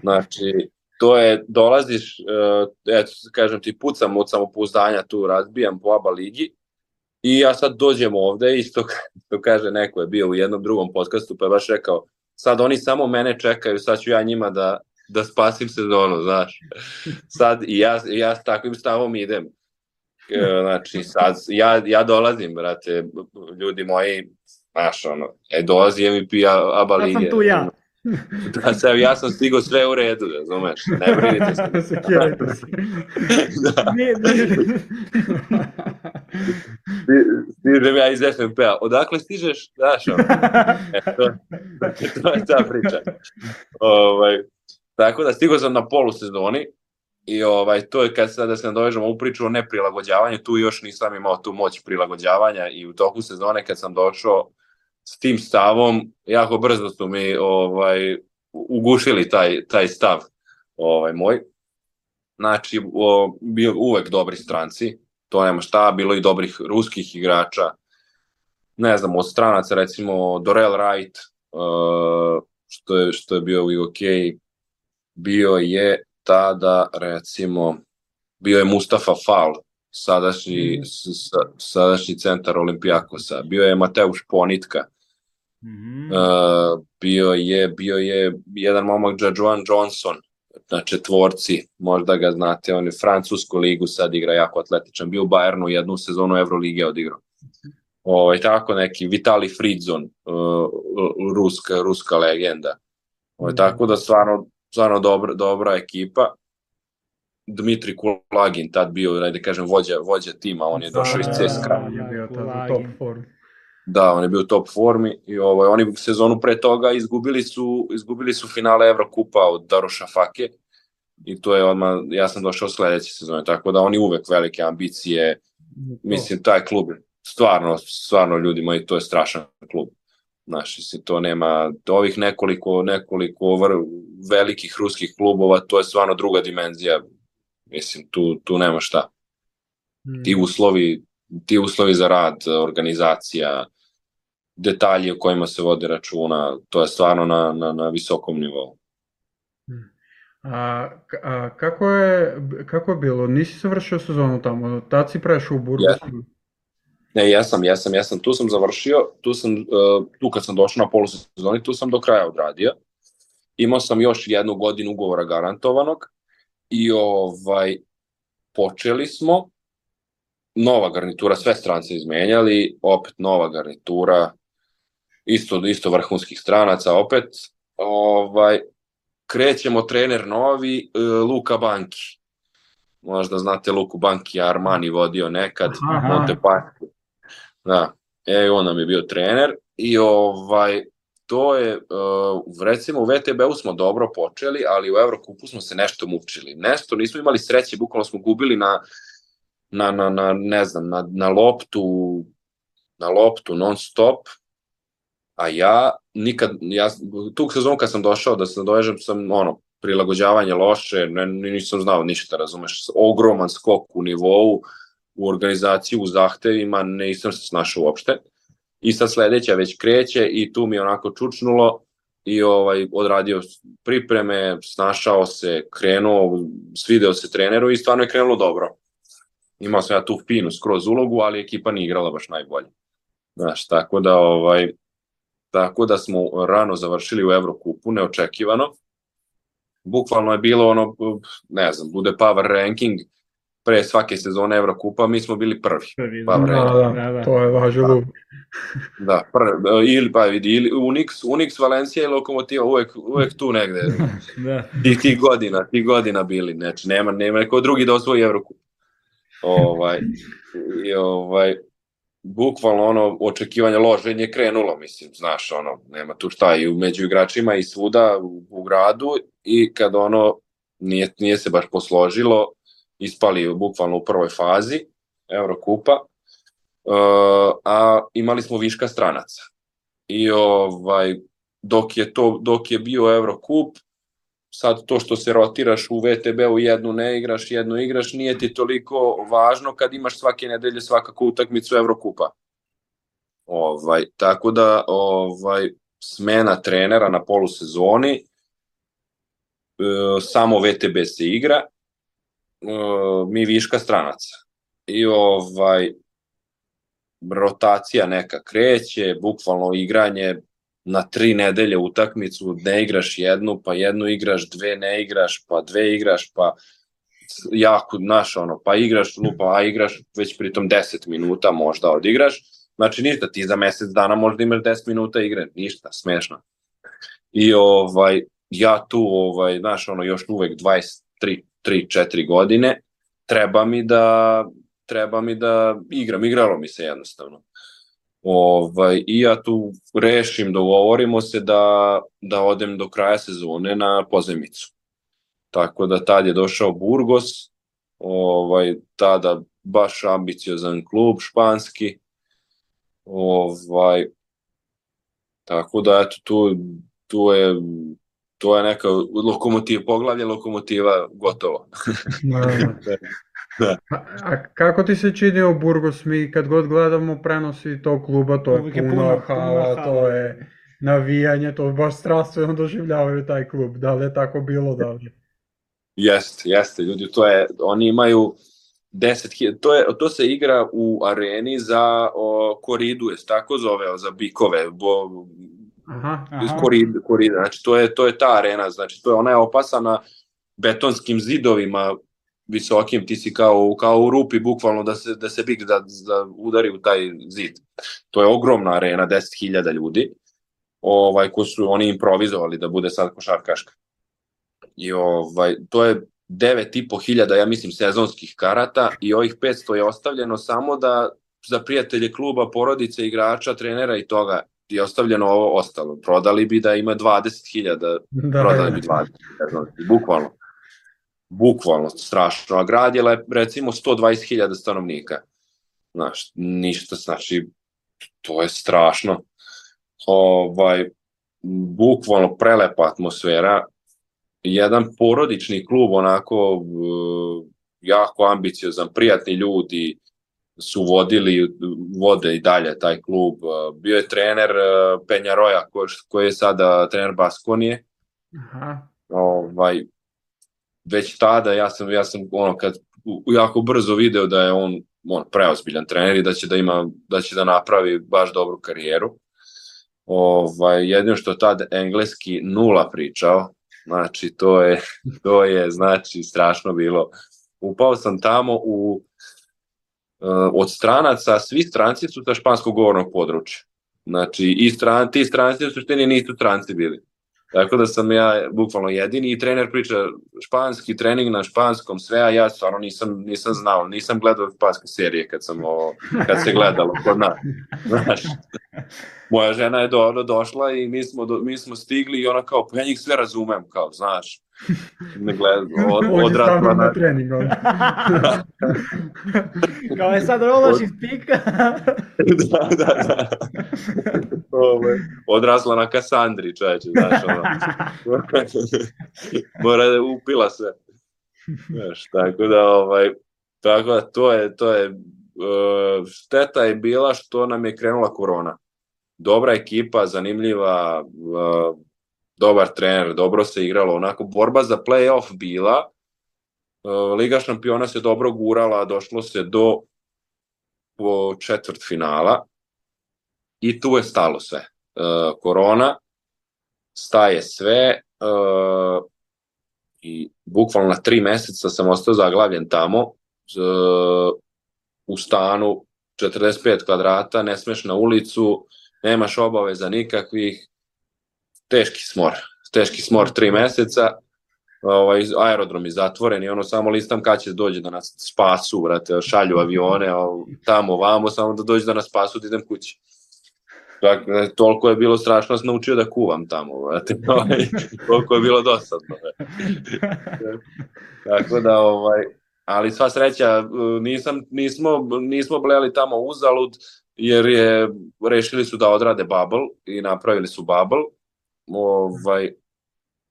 Znači, to je, dolaziš, uh, eto, kažem ti, pucam od samopouzdanja tu, razbijam po aba ligi i ja sad dođem ovde i što, što kaže neko je bio u jednom drugom podcastu pa je baš rekao, sad oni samo mene čekaju, sad ću ja njima da, da spasim sezonu, znaš. Sad i ja, ja s takvim stavom idem. E, znači, sad, ja, ja dolazim, brate, ljudi moji, znaš, ono, e, dolazi MVP Aba Lige. Ja sam tu ja. Da, sad, ja sam stigao sve u redu, razumeš, ne brinite se. Sekirajte se. da, Ne, ne. stižem ja iz FNP-a. Odakle stižeš? Znaš, ono, e, to, to je ta priča. Ovaj, tako da stigao sam na polusezoni i ovaj, to je kad sada se nadovežemo u priču o neprilagođavanju, tu još nisam imao tu moć prilagođavanja i u toku sezone kad sam došao s tim stavom, jako brzo su mi ovaj, ugušili taj, taj stav ovaj, moj. Znači, o, bio uvek dobri stranci, to nema šta, bilo i dobrih ruskih igrača, ne znam, od stranaca recimo Dorel Wright, uh, što, je, što je bio u IOK, bio je tada recimo, bio je Mustafa Fal, sadašnji, mm. sa, sadašnji centar Olimpijakosa, bio je Mateuš Ponitka, Mhm. uh, bio je bio je jedan momak Jajuan Johnson, na četvorci, možda ga znate, on je francusku ligu sad igra jako atletičan, bio u Bayernu jednu sezonu Evrolige odigrao. Ovaj tako neki Vitali Fridzon, uh, ruska ruska legenda. Ovaj tako da stvarno stvarno dobra dobra ekipa. Dmitri Kulagin tad bio, ajde kažem, vođa, vođa tima, on je došao iz CSKA. Je bio tad u top form. Da, on je bio u top formi i ovaj, oni sezonu pre toga izgubili su, izgubili su finale Evrokupa od Daroša Fake i to je odmah, ja sam došao sledeće sezone, tako da oni uvek velike ambicije, mislim, taj klub je stvarno, stvarno ljudi moji, to je strašan klub. Znaš, mislim, to nema, ovih nekoliko, nekoliko vr, velikih ruskih klubova, to je stvarno druga dimenzija, mislim, tu, tu nema šta. Ti uslovi, ti uslovi za rad, organizacija, detalji o kojima se vode računa, to je stvarno na, na, na visokom nivou. A, a kako, je, kako je bilo? Nisi završio sezonu tamo, tad si prešao u Burgu? Jesam. Ne, jesam, jesam, jesam, tu sam završio, tu sam, uh, tu kad sam došao na polusezoni, tu sam do kraja odradio. Imao sam još jednu godinu ugovora garantovanog i ovaj, počeli smo, nova garnitura, sve strance izmenjali, opet nova garnitura, isto, isto vrhunskih stranaca, opet, ovaj, krećemo trener novi, e, Luka Banki. Možda znate Luku Banki, Armani vodio nekad. Montepaschi. Da, e, on nam je bio trener i ovaj, to je, uh, recimo u VTB-u smo dobro počeli, ali u Evrokupu smo se nešto mučili. Nešto, nismo imali sreće, bukvalno smo gubili na, na, na, na ne znam, na, na loptu, na loptu non stop, a ja nikad, ja, tu sezonu kad sam došao da se nadovežem sam, ono, prilagođavanje loše, ne, nisam znao ništa, razumeš, ogroman skok u nivou, u organizaciju, u zahtevima, nisam se snašao uopšte. I sad sledeća već kreće i tu mi je onako čučnulo i ovaj odradio pripreme, snašao se, krenuo, svideo se treneru i stvarno je krenulo dobro. Imao sam ja tu finu skroz ulogu, ali ekipa nije igrala baš najbolje. Znaš, tako da ovaj tako da smo rano završili u Evrokupu, neočekivano. Bukvalno je bilo ono, ne znam, bude power ranking, pre svake sezone Evrokupa mi smo bili prvi. Prvi, Pa, da. Da, da, Da, da. to je važilo. Da, prvi, ili pa vidi, ili Unix, Unix Valencija i Lokomotiva uvek, uvek tu negde. Da. Ti, ti godina, ti godina bili, znači nema, nema neko drugi da osvoji Evrokup. Ovaj, i ovaj, bukvalno ono očekivanje loženje krenulo, mislim, znaš, ono, nema tu šta i među igračima i svuda u, u gradu i kad ono nije, nije se baš posložilo, ispali bukvalno u prvoj fazi Evrokupa, uh, a imali smo viška stranaca. I ovaj, dok je, to, dok je bio Evrokup, sad to što se rotiraš u VTB-u jednu ne igraš, jednu igraš, nije ti toliko važno kad imaš svake nedelje svakako utakmicu Evrokupa. Ovaj, tako da ovaj, smena trenera na polusezoni, e, samo VTB se igra, e, mi viška stranaca. I ovaj, rotacija neka kreće, bukvalno igranje na tri nedelje utakmicu, ne igraš jednu, pa jednu igraš, dve ne igraš, pa dve igraš, pa jako, znaš, ono, pa igraš, lupa, a igraš već pritom 10 minuta možda odigraš, znači ništa, ti za mesec dana možda imaš 10 minuta igre, ništa, smešno. I ovaj, ja tu, ovaj, znaš, ono, još uvek 23, 3, 4 godine, treba mi da treba mi da igram, igralo mi se jednostavno. Ovaj, I ja tu rešim, dogovorimo se da, da odem do kraja sezone na pozemicu. Tako da tad je došao Burgos, ovaj, tada baš ambiciozan klub španski. Ovaj, tako da eto tu, tu je to je neka lokomotiva, poglavlje lokomotiva gotovo. da. Da. A, a kako ti se činio Burgos? Mi kad god gledamo prenosi tog kluba, to je puno, je puno hala, to je navijanje, to baš strastveno doživljavaju taj klub. Da li je tako bilo da li? Jeste, jeste, ljudi, to je, oni imaju 10 to, je, to se igra u areni za o, koridu, je tako zove, za bikove, bo, aha, aha. Korid, korid, znači to je, to je ta arena, znači to je, ona je opasana betonskim zidovima visokim, ti si kao, kao u rupi bukvalno da se, da se big da, da udari u taj zid. To je ogromna arena, 10.000 ljudi, ovaj, ko su oni improvizovali da bude sad košarkaška. I ovaj, to je 9.500, ja mislim, sezonskih karata i ovih 500 je ostavljeno samo da za prijatelje kluba, porodice, igrača, trenera i toga je ostavljeno ovo ostalo. Prodali bi da ima 20.000, da, prodali bi 20.000, bukvalno bukvalno strašno, a grad je recimo 120.000 stanovnika. Znaš, ništa, znači, to je strašno. Ovaj, bukvalno prelepa atmosfera, jedan porodični klub, onako jako ambiciozan, prijatni ljudi su vodili, vode i dalje taj klub. Bio je trener Penjaroja, koji, koji je sada trener Baskonije. Aha. Ovaj, već tada ja sam ja sam ono kad jako brzo video da je on on preozbiljan trener i da će da ima da će da napravi baš dobru karijeru. Ovaj jedino što tad engleski nula pričao, znači to je to je znači strašno bilo. Upao sam tamo u od stranaca, svi stranci su sa španskog govornog područja. Znači, i stran, ti stranci u suštini nisu stranci bili. Tako da sam ja bukvalno jedini i trener priča španski, trening na španskom, sve, a ja stvarno nisam, nisam znao, nisam gledao španske serije kad, sam o, kad se gledalo kod nas. Znaš, moja žena je do, došla i mi smo, do, mi smo stigli i ona kao, pa ja njih sve razumem, kao, znaš, ne gleda, od, odrasla na... trening. Kao je sad rolaš iz pika. da, da, da. Ove, odrasla na Kasandri, čoveče, znaš, ono. Mora da upila se. Znaš, tako da, ovaj, tako da, to je, to je, uh, šteta je bila što nam je krenula korona. Dobra ekipa, zanimljiva, uh, dobar trener, dobro se igralo, onako borba za play-off bila, e, Liga šampiona se dobro gurala, došlo se do četvrt finala i tu je stalo sve. E, korona, staje sve e, i bukvalno na tri meseca sam ostao zaglavljen tamo u stanu 45 kvadrata, ne smeš na ulicu, nemaš obaveza nikakvih, teški smor, teški smor tri meseca, ovaj, aerodrom je zatvoren i ono samo listam kad će dođe da nas spasu, vrate, šalju avione, tamo, vamo, samo da dođe da nas spasu, da idem kući. Dakle, toliko je bilo strašno, sam naučio da kuvam tamo, vrate, ovaj, toliko je bilo dosadno. Tako da, ovaj, ali sva sreća, nisam, nismo, nismo bleli tamo uzalud, jer je, rešili su da odrade bubble i napravili su bubble, ovaj,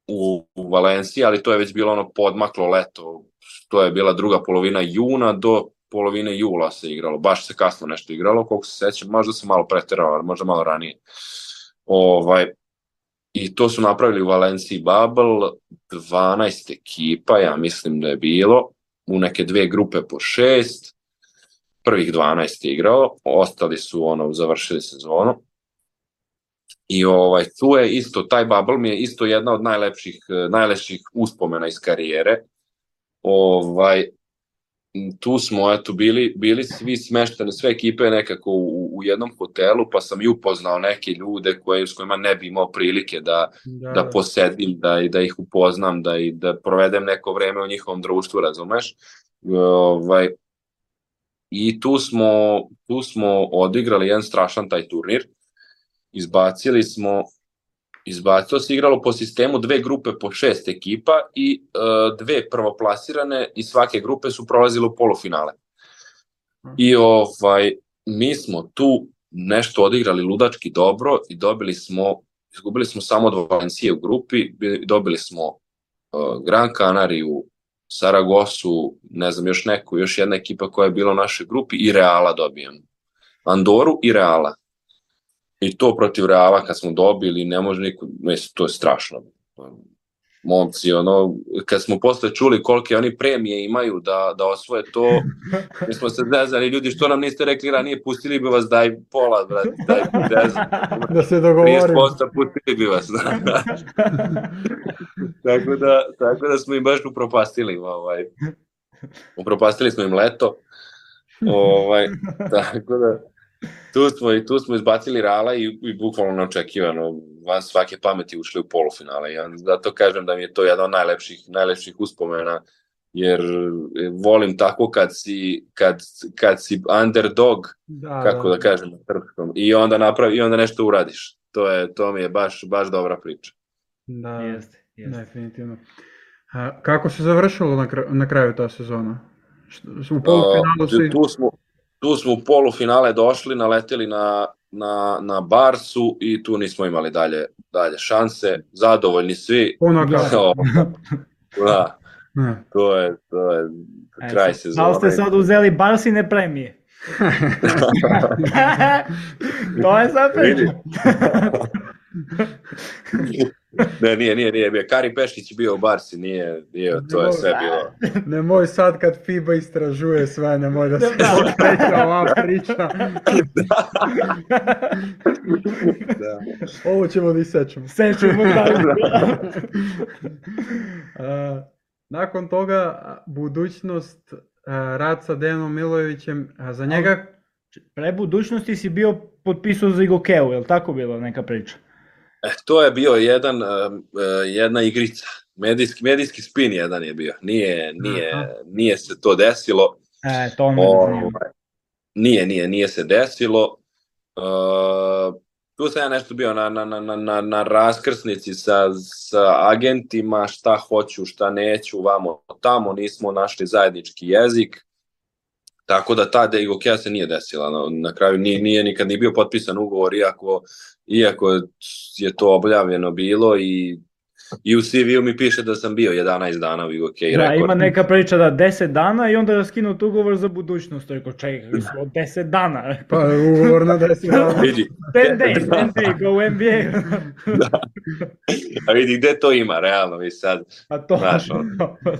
u, u Valenciji, ali to je već bilo ono podmaklo leto, to je bila druga polovina juna do polovine jula se igralo, baš se kasno nešto igralo, koliko se sećam, možda sam malo preterao, možda malo ranije. Ovaj, i to su napravili u Valenciji Bubble, 12 ekipa, ja mislim da je bilo, u neke dve grupe po šest, prvih 12 je igrao, ostali su ono, završili sezonu. I ovaj, tu je isto, taj bubble mi je isto jedna od najlepših, najlepših uspomena iz karijere. Ovaj, tu smo eto bili bili svi smešteni sve ekipe nekako u, u jednom hotelu pa sam i upoznao neke ljude koje s kojima ne bi imao prilike da da, da. posedim da i da ih upoznam da i da provedem neko vreme u njihovom društvu razumeš? Ovaj i tu smo tu smo odigrali jedan strašan taj turnir izbacili smo izbacilo se igralo po sistemu dve grupe po šest ekipa i e, dve prvoplasirane i svake grupe su prolazile u polufinale. I ovaj, mi smo tu nešto odigrali ludački dobro i dobili smo, izgubili smo samo od Valencije u grupi, dobili smo uh, Gran Canariju, Saragosu, ne znam, još neku, još jedna ekipa koja je bila u našoj grupi i Reala dobijamo. Andoru i Reala. I to protiv Reala kad smo dobili, ne može niko, mislim, to je strašno. Momci, ono, kad smo posle čuli kolike oni premije imaju da, da osvoje to, mi smo se zezali, ljudi, što nam niste rekli ranije, pustili bi vas, daj pola, brad, daj, daj, da se dogovorimo. 30% pustili bi vas. Da. tako, da, tako da smo im baš upropastili, ovaj, upropastili smo im leto, ovaj, tako da, tu smo i tu smo izbacili Rala i, i bukvalno neočekivano van svake pameti ušli u polufinale. Ja zato kažem da mi je to jedan od najlepših, najlepših uspomena jer volim tako kad si, kad, kad si underdog, da, kako da, da kažem, trpkom, i onda napravi, i onda nešto uradiš. To je to mi je baš baš dobra priča. Da, jeste, jeste. definitivno. A, kako se završilo na, kraju, na kraju ta sezona? U polufinalu si... Tu smo, tu smo u polufinale došli, naleteli na, na, na Barsu i tu nismo imali dalje, dalje šanse. Zadovoljni svi. Puno da. To je, to je kraj e, sezone. Da ste sad uzeli Barsine premije? to je sad priča. Ne, nije, nije, nije bio. Kari Pešić bio u Barsi, nije, nije to je sve bilo. Nemoj sad kad FIBA istražuje sve, nemoj da se okreća ova priča. da. da. Ovo ćemo da isečemo. Sečemo, da. uh, nakon toga, budućnost, uh, rad sa Dejanom Milojevićem, a za njega... Pre budućnosti si bio potpisao za Igokeu, je li tako bilo neka priča? E, to je bio jedan, uh, jedna igrica. Medijski, medijski spin jedan je bio. Nije, nije, Aha. nije se to desilo. E, to o, Nije, nije, nije se desilo. Uh, tu sam ja nešto bio na, na, na, na, na raskrsnici sa, sa agentima, šta hoću, šta neću, vamo tamo, nismo našli zajednički jezik. Tako da ta Deigokeja se nije desila. Na, na kraju nije, nije nikad ni bio potpisan ugovor, iako, iako je to objavljeno bilo i i u CV-u mi piše da sam bio 11 dana u UK da, rekord. ima neka priča da 10 dana i onda skinut ugovor za budućnost. Rekao, čekaj, smo 10 dana. Pa ugovor na 10 dana. vidi. 10 days, 10 days, go NBA. da. A vidi, gde to ima, realno, mi sad, A to, znaš, on,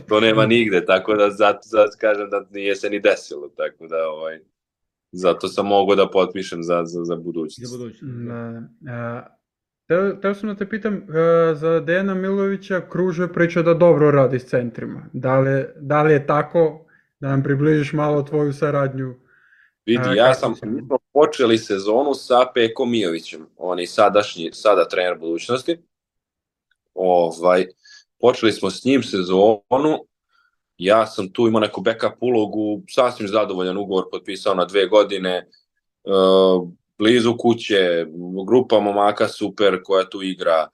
to nema nigde, tako da zato, zato kažem da nije se ni desilo, tako da, ovaj, zato sam mogao da potpišem za, za, za budućnost. Za budućnost. Da. A, Teo, teo sam da te pitam, uh, za Dejana Milovića kruže priča da dobro radi s centrima. Da li, da li je tako? Da nam približiš malo tvoju saradnju. Vidi, uh, ja sam, mi smo počeli sezonu sa Peko Mijovićem, on je sadašnji, sada trener budućnosti. Ovaj, počeli smo s njim sezonu, ja sam tu imao neku backup ulogu, sasvim zadovoljan ugovor potpisao na dve godine, uh, blizu kuće, grupa momaka super koja tu igra,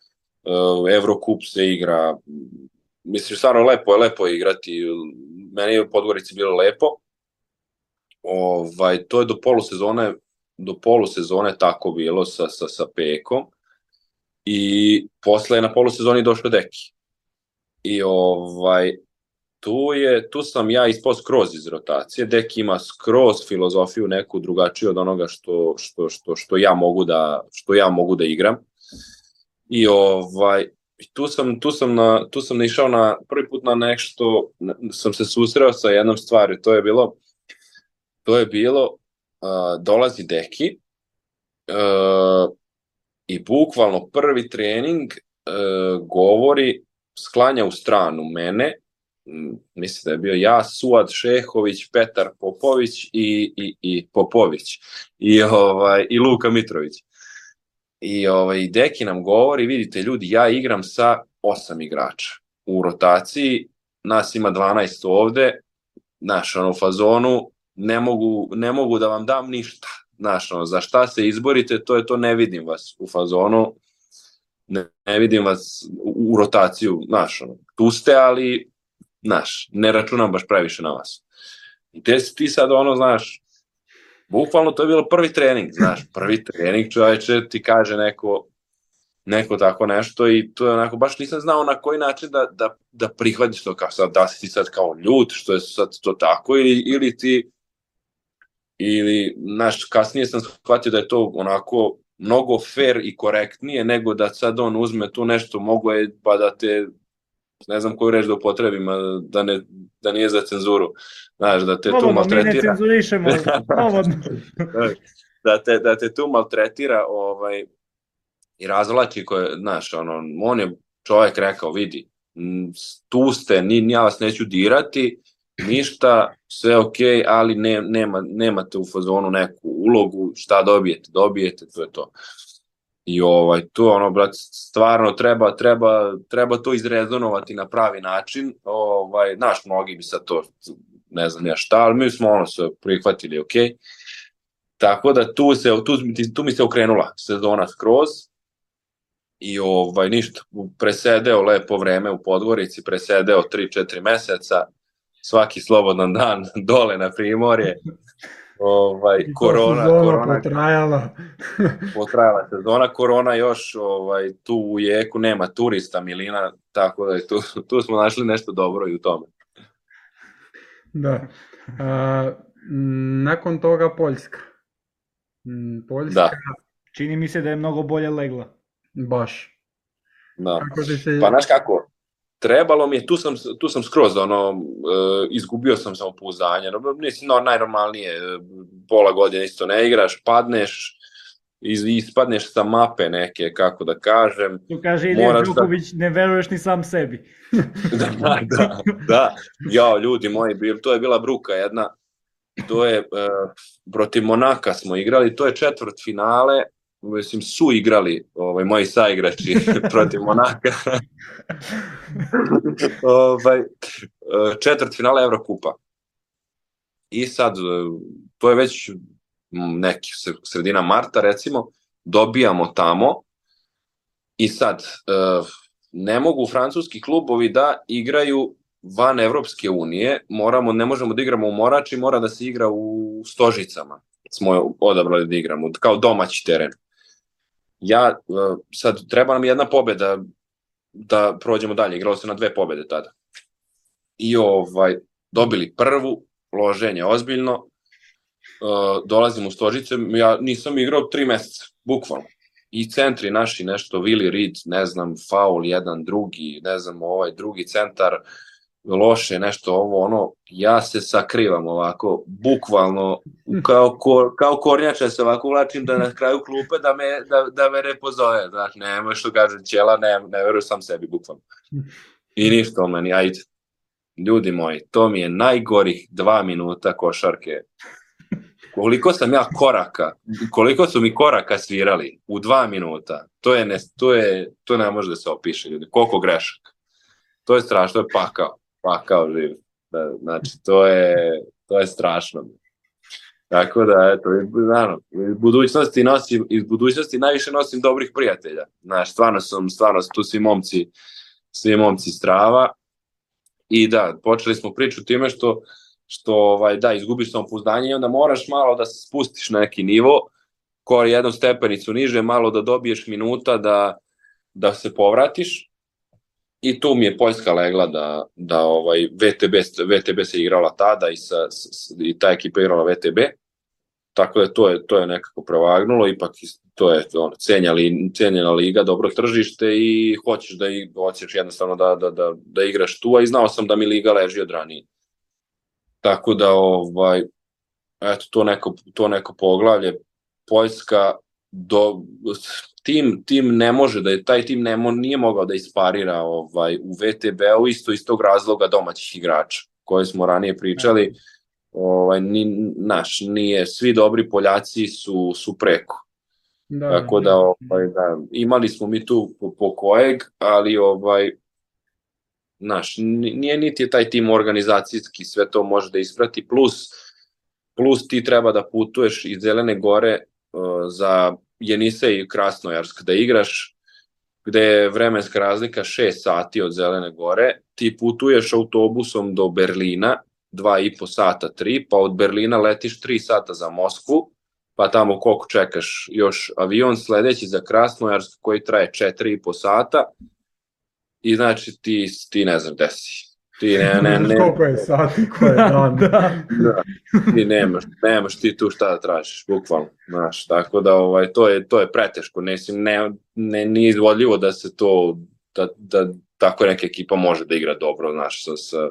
uh, Evrokup se igra, mislim stvarno lepo je, lepo je igrati, meni je u Podgorici bilo lepo, ovaj, to je do polusezone, do polusezone tako bilo sa, sa, sa Pekom. I posle je na polusezoni došao Deki. I ovaj, tu, je, tu sam ja ispao skroz iz rotacije, Dek ima skroz filozofiju neku drugačiju od onoga što, što, što, što, ja mogu da, što ja mogu da igram. I ovaj, tu sam, tu sam, na, tu sam naišao na prvi put na nešto, sam se susreo sa jednom stvari, to je bilo, to je bilo, uh, dolazi deki uh, i bukvalno prvi trening uh, govori, sklanja u stranu mene, mislim da je bio ja, Suad Šehović, Petar Popović i, i, i Popović. I, ovaj, i Luka Mitrović. I ovaj, Deki nam govori, vidite ljudi, ja igram sa osam igrača u rotaciji, nas ima 12 ovde, znaš, ono, fazonu, ne mogu, ne mogu da vam dam ništa, znaš, ono, za šta se izborite, to je to, ne vidim vas u fazonu, ne, ne vidim vas u, u rotaciju, znaš, ono, tu ste, ali, znaš, ne računam baš previše na vas. I te, ti sad, ono, znaš, bukvalno to je bilo prvi trening, znaš, prvi trening čoveče ti kaže neko, neko tako nešto i to je onako, baš nisam znao na koji način da, da, da prihvatiš to kao sad, da si ti sad kao ljut, što je sad to tako ili, ili ti ili, znaš, kasnije sam shvatio da je to onako mnogo fair i korektnije nego da sad on uzme tu nešto, mogo je pa da te ne znam koju reč da upotrebim, da, ne, da nije za cenzuru. Znaš, da te tu maltretira. Mi ne cenzurišemo, da, da, te, da te tu maltretira ovaj, i razvlači koje, znaš, ono, on je čovjek rekao, vidi, tu ste, ni, ni ja vas neću dirati, ništa, sve ok, ali ne, nema, nemate u fazonu neku ulogu, šta dobijete, dobijete, to je to. I ovaj, tu ono, brat, stvarno treba, treba, treba to izrezonovati na pravi način. Ovaj, naš, mnogi bi sad to, ne znam ja šta, ali mi smo ono se prihvatili, ok. Tako da tu, se, tu, tu mi se okrenula sezona skroz i ovaj, ništa, presedeo lepo vreme u Podgorici, presedeo 3-4 meseca, svaki slobodan dan dole na primorje, ovaj, I korona, korona potrajala. potrajala sezona, korona još ovaj, tu u jeku nema turista Milina, tako da je tu, tu smo našli nešto dobro i u tome. Da. A, nakon toga Poljska. Poljska... Da. Čini mi se da je mnogo bolje legla. Baš. Da. Kako se... Pa znaš kako, trebalo mi je, tu sam, tu sam skroz ono, uh, izgubio sam samopouzdanje, no, nisi no, najnormalnije, e, pola godine isto ne igraš, padneš, iz, ispadneš sa mape neke, kako da kažem. Tu kaže Ilija Đuković, da... ne veruješ ni sam sebi. da, da, da, ja, ljudi moji, bil, to je bila bruka jedna, to je, uh, protiv Monaka smo igrali, to je četvrt finale, mislim, su igrali ovaj, moji saigrači protiv Monaka. ovaj, četvrt finala Evrokupa. I sad, to je već neki sredina marta, recimo, dobijamo tamo i sad, ne mogu francuski klubovi da igraju van Evropske unije, moramo, ne možemo da igramo u Morači, mora da se igra u Stožicama. Smo odabrali da igramo, kao domaći teren ja, e, sad treba nam jedna pobeda da prođemo dalje, igralo se na dve pobede tada. I ovaj, dobili prvu, loženje ozbiljno, uh, dolazim u Stožice, ja nisam igrao tri meseca, bukvalno. I centri naši nešto, Willi Reed, ne znam, faul jedan, drugi, ne znam, ovaj drugi centar, loše, nešto ovo, ono, ja se sakrivam ovako, bukvalno, kao, kor, kao kornjača se ovako ulačim da na kraju klupe da me, da, da me ne pozove, znaš, nema što kaže ćela, ne, ne verujem sam sebi, bukvalno. I ništa o meni, ajde. Ljudi moji, to mi je najgorih dva minuta košarke. Koliko sam ja koraka, koliko su mi koraka svirali u dva minuta, to je, ne, to je, to ne može da se opiše, ljudi, koliko grešaka. To je strašno, to je pakao pakao živ. Da, znači, to je, to je strašno. Tako da, eto, naravno, iz budućnosti nosim, iz budućnosti najviše nosim dobrih prijatelja. Znaš, stvarno sam, stvarno tu svi momci, svi momci strava. I da, počeli smo priču time što, što ovaj, da, izgubiš samopouzdanje i onda moraš malo da se spustiš na neki nivo, koji jednu stepenicu niže, malo da dobiješ minuta da, da se povratiš I tu mi je Poljska legla da, da ovaj VTB, VTB se igrala tada i, sa, s, i ta ekipa igrala VTB. tako da to je, to je nekako prevagnulo, ipak to je ono, cenjali, cenjena liga, dobro tržište i hoćeš da i hoćeš jednostavno da, da, da, da igraš tu, a i znao sam da mi liga leži od ranije. Tako da, ovaj, eto, to neko, to neko poglavlje, Poljska, do, tim, tim ne može da je, taj tim ne mo, nije mogao da isparira ovaj, u VTB-u isto iz tog razloga domaćih igrača koje smo ranije pričali. Ovaj, ni, naš, nije, svi dobri Poljaci su, su preko. Da, Tako da, ovaj, da, imali smo mi tu po, po kojeg, ali ovaj, naš, nije niti je taj tim organizacijski, sve to može da isprati, plus, plus ti treba da putuješ iz Zelene gore za Jenise i Krasnojarsk da igraš, gde je vremenska razlika 6 sati od Zelene gore, ti putuješ autobusom do Berlina, 2,5 sata, 3, pa od Berlina letiš 3 sata za Moskvu, pa tamo koliko čekaš još avion sledeći za Krasnojarsk koji traje 4,5 sata i znači ti, ti ne znam gde si. Ti ne, ne, ne. Koliko je sati, ko je dan. da. da. Ti nemaš, nemaš ti tu šta da tražiš, bukvalno. Znaš, tako da ovaj, to, je, to je preteško. Ne, ne, ne, nije izvodljivo da se to, da, da tako neka ekipa može da igra dobro, znaš, sa, sa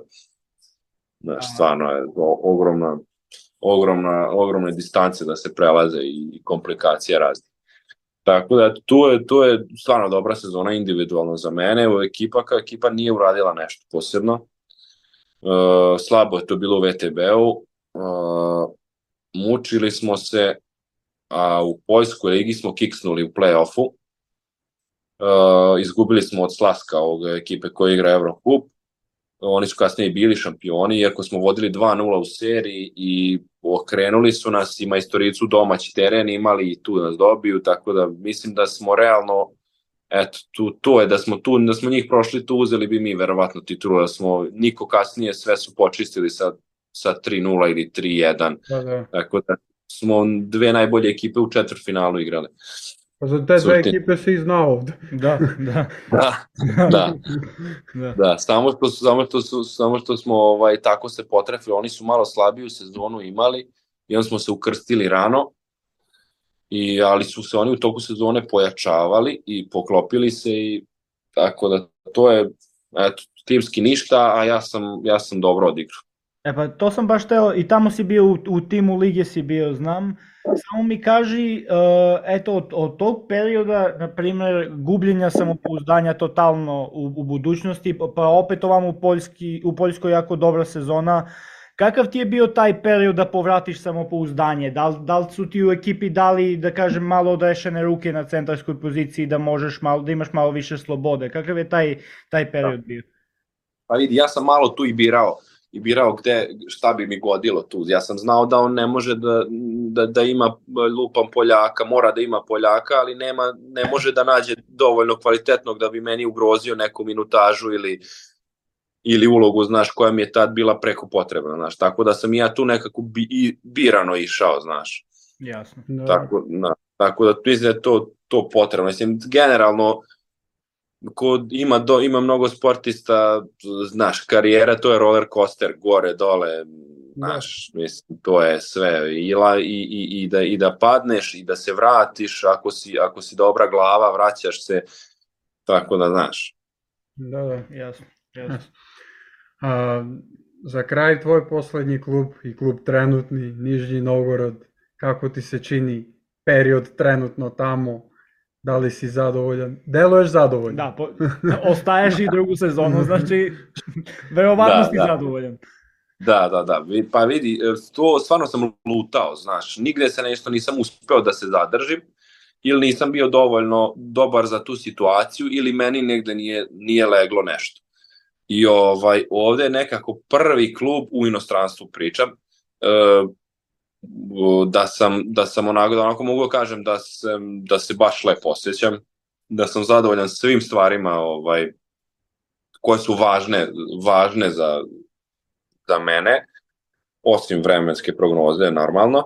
znaš, stvarno je ogromna, ogromna, ogromne distance da se prelaze i komplikacije razne. Tako da tu je, tu je stvarno dobra sezona individualno za mene. U ekipa kao ekipa nije uradila nešto posebno. Uh, slabo je to bilo u VTB-u. Uh, mučili smo se, a u Poljskoj ligi smo kiksnuli u play-offu. Uh, izgubili smo od Slaska ovog ekipe koja igra Eurocup oni su kasnije bili šampioni, iako smo vodili 2-0 u seriji i okrenuli su nas i majstoricu domaći teren imali i tu nas dobiju, tako da mislim da smo realno eto, tu, to je da smo tu, da smo njih prošli tu, uzeli bi mi verovatno titulu, da smo niko kasnije sve su počistili sa, sa 3-0 ili 3-1, da, da. tako da smo dve najbolje ekipe u četvrtfinalu igrali. Pa za te dve ekipe si znao ovde. Da, da. da, da. da. da. Samo, što, samo, što, su, samo što smo ovaj, tako se potrefili, oni su malo slabiju sezonu imali i onda smo se ukrstili rano, i, ali su se oni u toku sezone pojačavali i poklopili se i tako da to je eto, timski ništa, a ja sam, ja sam dobro odigrao. E pa to sam baš teo, i tamo si bio u, u timu lige si bio, znam, Samo mi kaži, uh, eto, od, od tog perioda, na primer, gubljenja samopouzdanja totalno u, u budućnosti, pa, pa opet ovam u, Poljski, u Poljskoj jako dobra sezona, Kakav ti je bio taj period da povratiš samopouzdanje? Da li, da li su ti u ekipi dali, da kažem, malo odrešene ruke na centarskoj poziciji da možeš malo, da imaš malo više slobode? Kakav je taj, taj period bio? Pa vidi, ja sam malo tu i birao i birao gde, šta bi mi godilo tu. Ja sam znao da on ne može da, da, da ima lupam Poljaka, mora da ima Poljaka, ali nema, ne može da nađe dovoljno kvalitetnog da bi meni ugrozio neku minutažu ili ili ulogu, znaš, koja mi je tad bila preko potrebna, znaš, tako da sam ja tu nekako bi, i, birano išao, znaš. Jasno. Da. Tako, na, tako da mislim da je to, to potrebno. Mislim, generalno, ko ima, do, ima mnogo sportista, znaš, karijera to je roller coaster, gore, dole, da. znaš, mislim, to je sve, I, i, i, i, da, i da padneš, i da se vratiš, ako si, ako si dobra glava, vraćaš se, tako da, znaš. Da, da, jasno, jasno. A, za kraj tvoj poslednji klub i klub trenutni, Nižnji Novgorod, kako ti se čini period trenutno tamo, Da li si zadovoljan? Deluješ zadovoljan. Da, po, ostaješ i drugu sezonu, znači verovatno da, si da. zadovoljan. Da, da, da. Pa vidi, to stvarno sam lutao, znaš. Nigde se nešto nisam uspeo da se zadržim ili nisam bio dovoljno dobar za tu situaciju ili meni negde nije, nije leglo nešto. I ovaj, ovde je nekako prvi klub u inostranstvu pričam, e, da sam, da sam onako, da onako mogu da kažem da, sam, da se baš lepo osjećam, da sam zadovoljan svim stvarima ovaj, koje su važne, važne za, za mene, osim vremenske prognoze, normalno.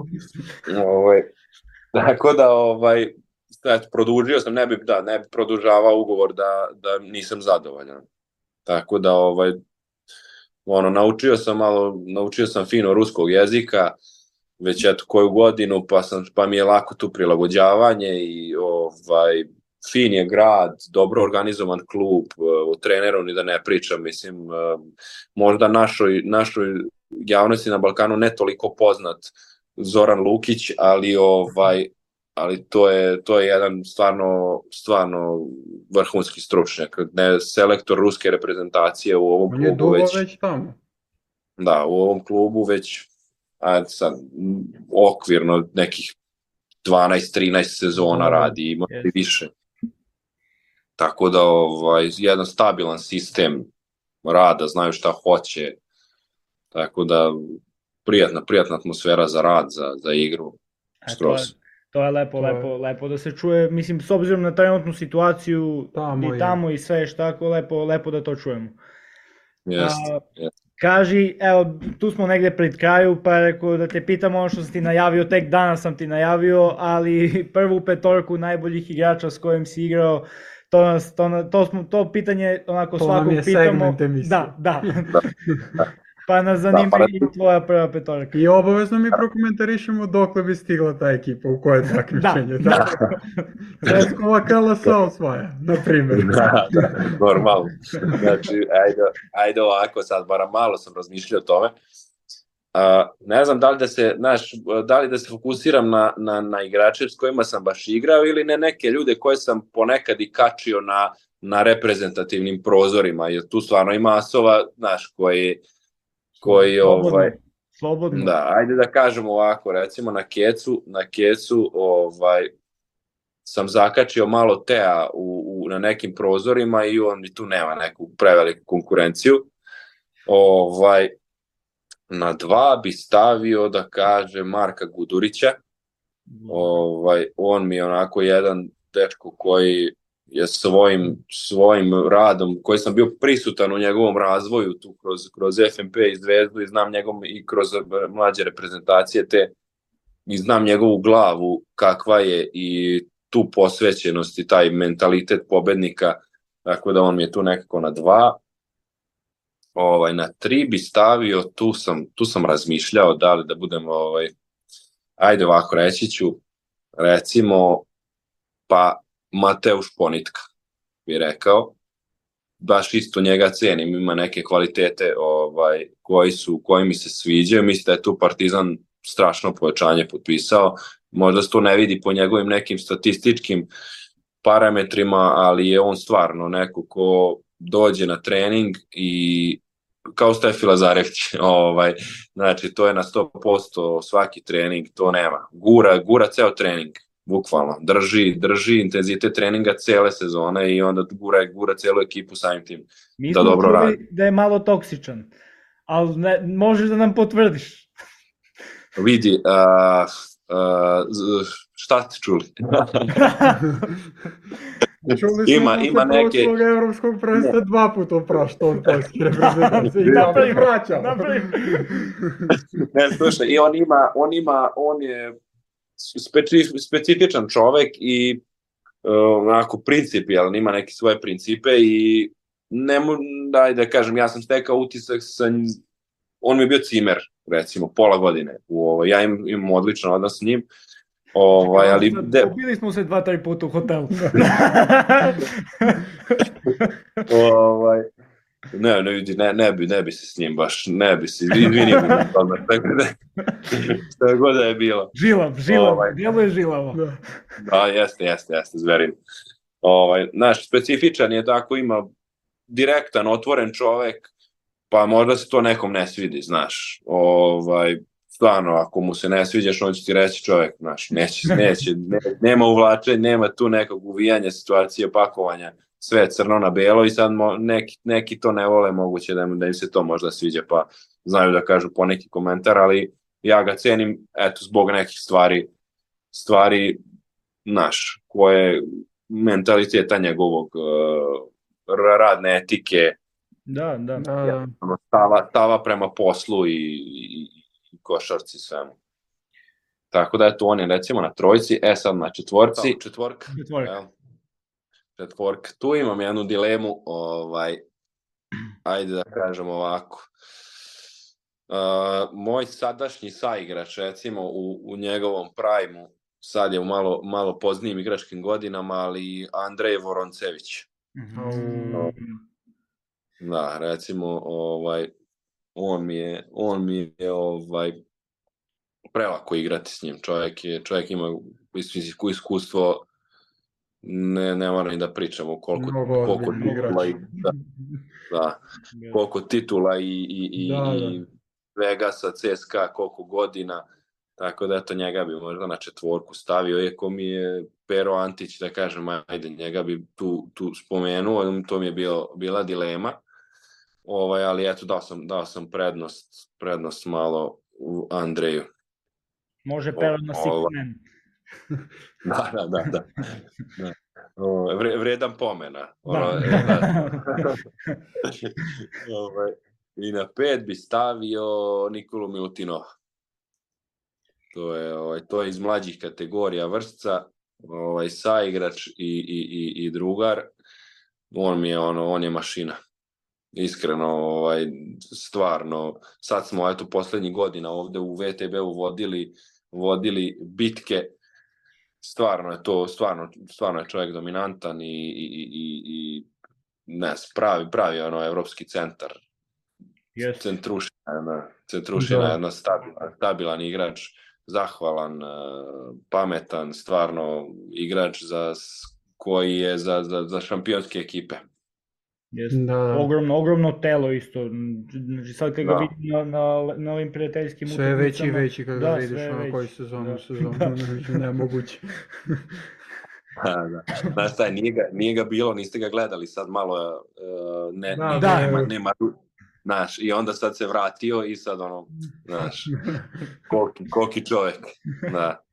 ovaj, tako da, ovaj, eto, produžio sam, ne bi, da, ne bi produžavao ugovor da, da nisam zadovoljan. Tako da, ovaj, ono, naučio sam malo, naučio sam fino ruskog jezika, već eto koju godinu, pa, sam, pa mi je lako tu prilagođavanje i ovaj, fin je grad, dobro organizovan klub, o treneru ni da ne pričam, mislim, možda našoj, našoj javnosti na Balkanu ne toliko poznat Zoran Lukić, ali ovaj ali to je to je jedan stvarno stvarno vrhunski stručnjak, ne selektor ruske reprezentacije u ovom On je klubu već, već tamo. Da, u ovom klubu već a, sad, okvirno nekih 12-13 sezona radi, ima i više. Tako da ovaj jedan stabilan sistem rada, znaju šta hoće. Tako da prijatna, prijatna atmosfera za rad, za, za igru. Skroz. To je, to je lepo, to je... lepo, lepo da se čuje. Mislim, s obzirom na trenutnu situaciju tamo i tamo je. i sve što tako, lepo, lepo da to čujemo. Jeste, jeste. Kaži, evo, tu smo negde pred kraju, pa rekao da te pitam ono što sam ti najavio, tek danas sam ti najavio, ali prvu petorku najboljih igrača s kojim si igrao, to nas to, to smo to pitanje onako to svakog pitamo. Da, da. da. Pa nas zanima da, pa... i tvoja prva petorka. I obavezno mi prokomentarišemo dokle bi stigla ta ekipa, u koje takmičenje. da, da. Ceskova KLS osvaja, na primjer. Da, da, normalno. Znači, ajde, ajde ovako, sad bara malo sam razmišljao o tome. Uh, ne znam da li da se, znaš, da li da se fokusiram na, na, na igrače s kojima sam baš igrao ili ne neke ljude koje sam ponekad i kačio na, na reprezentativnim prozorima, jer tu stvarno ima asova, znaš, koji koji slobodno, ovaj slobodno. Da, ajde da kažemo ovako, recimo na kecu, na kecu ovaj sam zakačio malo Tea u, u, na nekim prozorima i on mi tu nema neku preveliku konkurenciju. Ovaj, na dva bi stavio da kaže Marka Gudurića. Ovaj, on mi je onako jedan dečko koji je svojim, svojim radom, koji sam bio prisutan u njegovom razvoju tu kroz, kroz FNP i Zvezdu i znam njegov i kroz mlađe reprezentacije te i znam njegovu glavu kakva je i tu posvećenost i taj mentalitet pobednika, tako da on mi je tu nekako na dva. Ovaj, na tri bi stavio, tu sam, tu sam razmišljao da li da budem, ovaj, ajde ovako reći ću, recimo, pa Mateuš Ponitka, bi rekao. Baš isto njega cenim, ima neke kvalitete ovaj, koji su, koji mi se sviđaju. Mislim da je tu Partizan strašno povećanje potpisao. Možda se to ne vidi po njegovim nekim statističkim parametrima, ali je on stvarno neko ko dođe na trening i kao Stefi Lazarević, ovaj, znači to je na 100% svaki trening, to nema. Gura, gura ceo trening, bukvalno, drži, drži intenzitet treninga cele sezone i onda gura, gura celu ekipu samim tim Mi da dobro radi. da je malo toksičan, ali ne, možeš da nam potvrdiš. Vidi, uh, uh, šta ste čuli? Čuli smo ima, ima neke... evropskog prvenstva dva puta oprašta od poljske reprezentacije i da pa vraća. ne, slušaj, i on ima, on ima, on je specif, specifičan čovek i uh, onako principijalan, ima neke svoje principe i ne daj da kažem, ja sam stekao utisak sa on mi je bio cimer, recimo, pola godine. U, ovo, ja im, imam odličan odnos s njim. Ovaj, ali de... Ubili smo se dva, tri puta u hotelu. ovaj, Ne, ne, vidi, ne, ne, bi, ne bi se s njim baš, ne bi se, izvini mi na tome, tako da, što god da je bilo. Žilav, žilav, ovaj, je žilavo. Da. da, jeste, jeste, jeste, zverin. Ovaj, naš, specifičan je tako, ima direktan, otvoren čovek, pa možda se to nekom ne svidi, znaš. Ovaj, stvarno, ako mu se ne sviđaš, on će ti reći čovek, znaš, neće, neće, ne, nema uvlačenja, nema tu nekog uvijanja situacije, pakovanja, sve crno na belo i sad mo, neki, neki to ne vole, moguće da im, da im se to možda sviđa, pa znaju da kažu po neki komentar, ali ja ga cenim, eto, zbog nekih stvari, stvari naš, koje mentaliteta njegovog uh, radne etike, da, da, da, da. Stava, stava prema poslu i, i, i košarci svemu. Tako da eto on je recimo na trojci, e sad na četvorci. Četvorka. Četvorka. Ja, četvorka. Tu imam jednu dilemu, ovaj, ajde da kažem ovako. Uh, moj sadašnji saigrač, recimo, u, u njegovom prajmu, sad je u malo, malo poznijim igračkim godinama, ali Andrej Voroncević. Mhm. Au. Da, recimo, ovaj, on mi je, on mi je ovaj, prelako igrati s njim. Čovjek, je, čovjek ima iskustvo ne, ne moram ni da pričamo koliko, Mnogo koliko titula, i, da, da, koliko titula i, i, i, Da, da. i Vegasa, CSKA, koliko godina, tako da eto njega bi možda na četvorku stavio, iako mi je Pero Antić, da kažem, ajde, njega bi tu, tu spomenuo, to mi je bio, bila dilema, ovaj, ali eto dao sam, dao sam prednost, prednost malo u Andreju. Može Pero na man. Da, da, da. da. da. O, vre, vredan pomena. Ono, Da. da. ovaj, I na pet bi stavio Nikolu Milutinova. To je, ovaj, to je iz mlađih kategorija vršca, ovaj, saigrač i, i, i, i drugar. On mi je, ono, on je mašina. Iskreno, ovaj, stvarno, sad smo, eto, poslednjih godina ovde u VTB-u vodili, vodili bitke stvarno je to, stvarno, stvarno je čovjek dominantan i, i, i, i ne pravi, pravi ono evropski centar. Yes. Centrušina, jedna, centrušina Da. jedna stabilan, stabilan igrač, zahvalan, eh, pametan, stvarno igrač za, koji je za, za, za šampionske ekipe. Yes. Da, da. Ogromno, ogromno telo isto. Znači sad kad ga Da. vidim na, na, na ovim prijateljskim Sve je veći i utakmicama- veći kad ga Da, vidiš sve je ono koji sezonu Da. u sezonu, Da. više nemoguće. Da, da. Znaš šta, nije ga, nije ga bilo, niste ga gledali sad malo, uh, ne, Da, da. nema, nema, znaš, i onda sad se vratio i sad ono, znaš, koliki, koliki čovjek, da,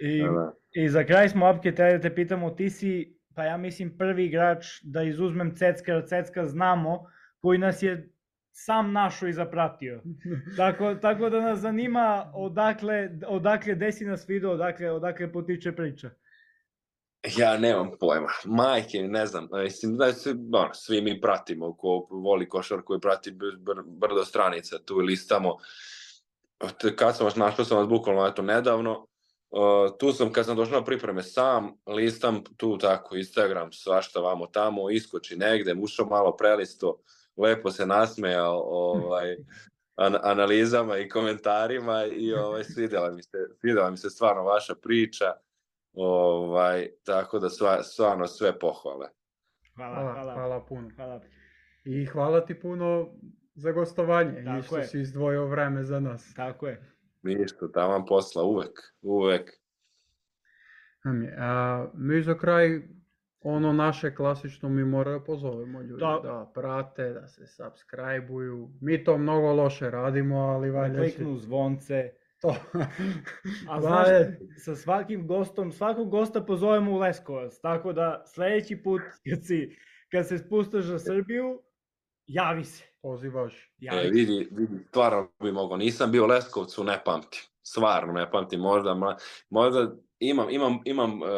I, da, da. I za kraj smo, Apke, treba da te pitamo, ti si, pa ja mislim, prvi igrač, da izuzmem Cecka, jer Cecka znamo, koji nas je sam našo i zapratio. Tako, tako da nas zanima odakle, odakle desi nas video, odakle, odakle potiče priča. Ja nemam pojma. Majke, ne znam. Mislim da se, ono, svi mi pratimo, ko voli košarku i prati br, br, brdo stranica, tu listamo. Te- Kad sam vas našao, sam vas bukvalno eto nedavno. Uh, tu sam, kad sam došao na pripreme sam, listam tu tako, Instagram, svašta vamo tamo, iskoči negde, ušao malo prelisto, lepo se nasmejao ovaj, an, analizama i komentarima i ovaj, svidela, mi se, svidela mi se stvarno vaša priča. Ovaj, tako da sva, stvarno sve pohvale. Hvala, Hvala, hvala. hvala puno. hvala. I hvala ti puno za gostovanje Tako i što je. si izdvojio vreme za nas. Tako je. Ništa, tamo posla uvek, uvek. Ami, A, mi za kraj ono naše klasično mi mora da pozovemo ljudi Da. da. prate, da se subscribe-uju. Mi to mnogo loše radimo, ali valjda će Kliknu zvonce. to. A Da, znaš, je. sa svakim gostom, svakog gosta pozovemo u Leskovac, tako da sledeći put kad, si, kad se spustaš za Srbiju, javi se. Pozivaš. Javi E, vidi, vidi, stvarno bi mogao. Nisam bio u Leskovcu, ne pamtim. Stvarno ne pamtim, možda, ma- možda imam, imam, imam, uh,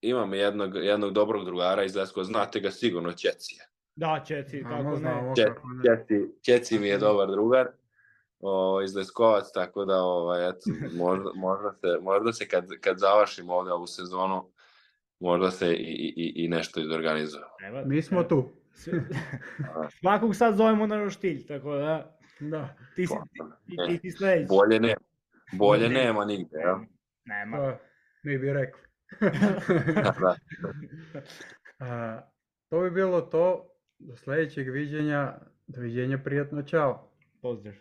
imam jednog, jednog dobrog drugara iz Leskovca, znate ga sigurno, Ćecija. Da, Znamo, tako ne. Ćeci, Ćeci mi je dobar drugar o, iz Leskovac, tako da ovaj, eto, možda, možda se, možda se kad, kad završimo ovde ovu sezonu, možda se i, i, i nešto izorganizuje. Evo, Mi smo tu. Svakog sad zovemo na roštilj, tako da Da. ti si, ti, ti, ti sledeći. Bolje ne, bolje nema nigde, ja? Nema. Pa, mi bi rekli. da. A, to bi bilo to. Do sledećeg viđenja. Doviđenja, prijatno, čao. Pozdrav.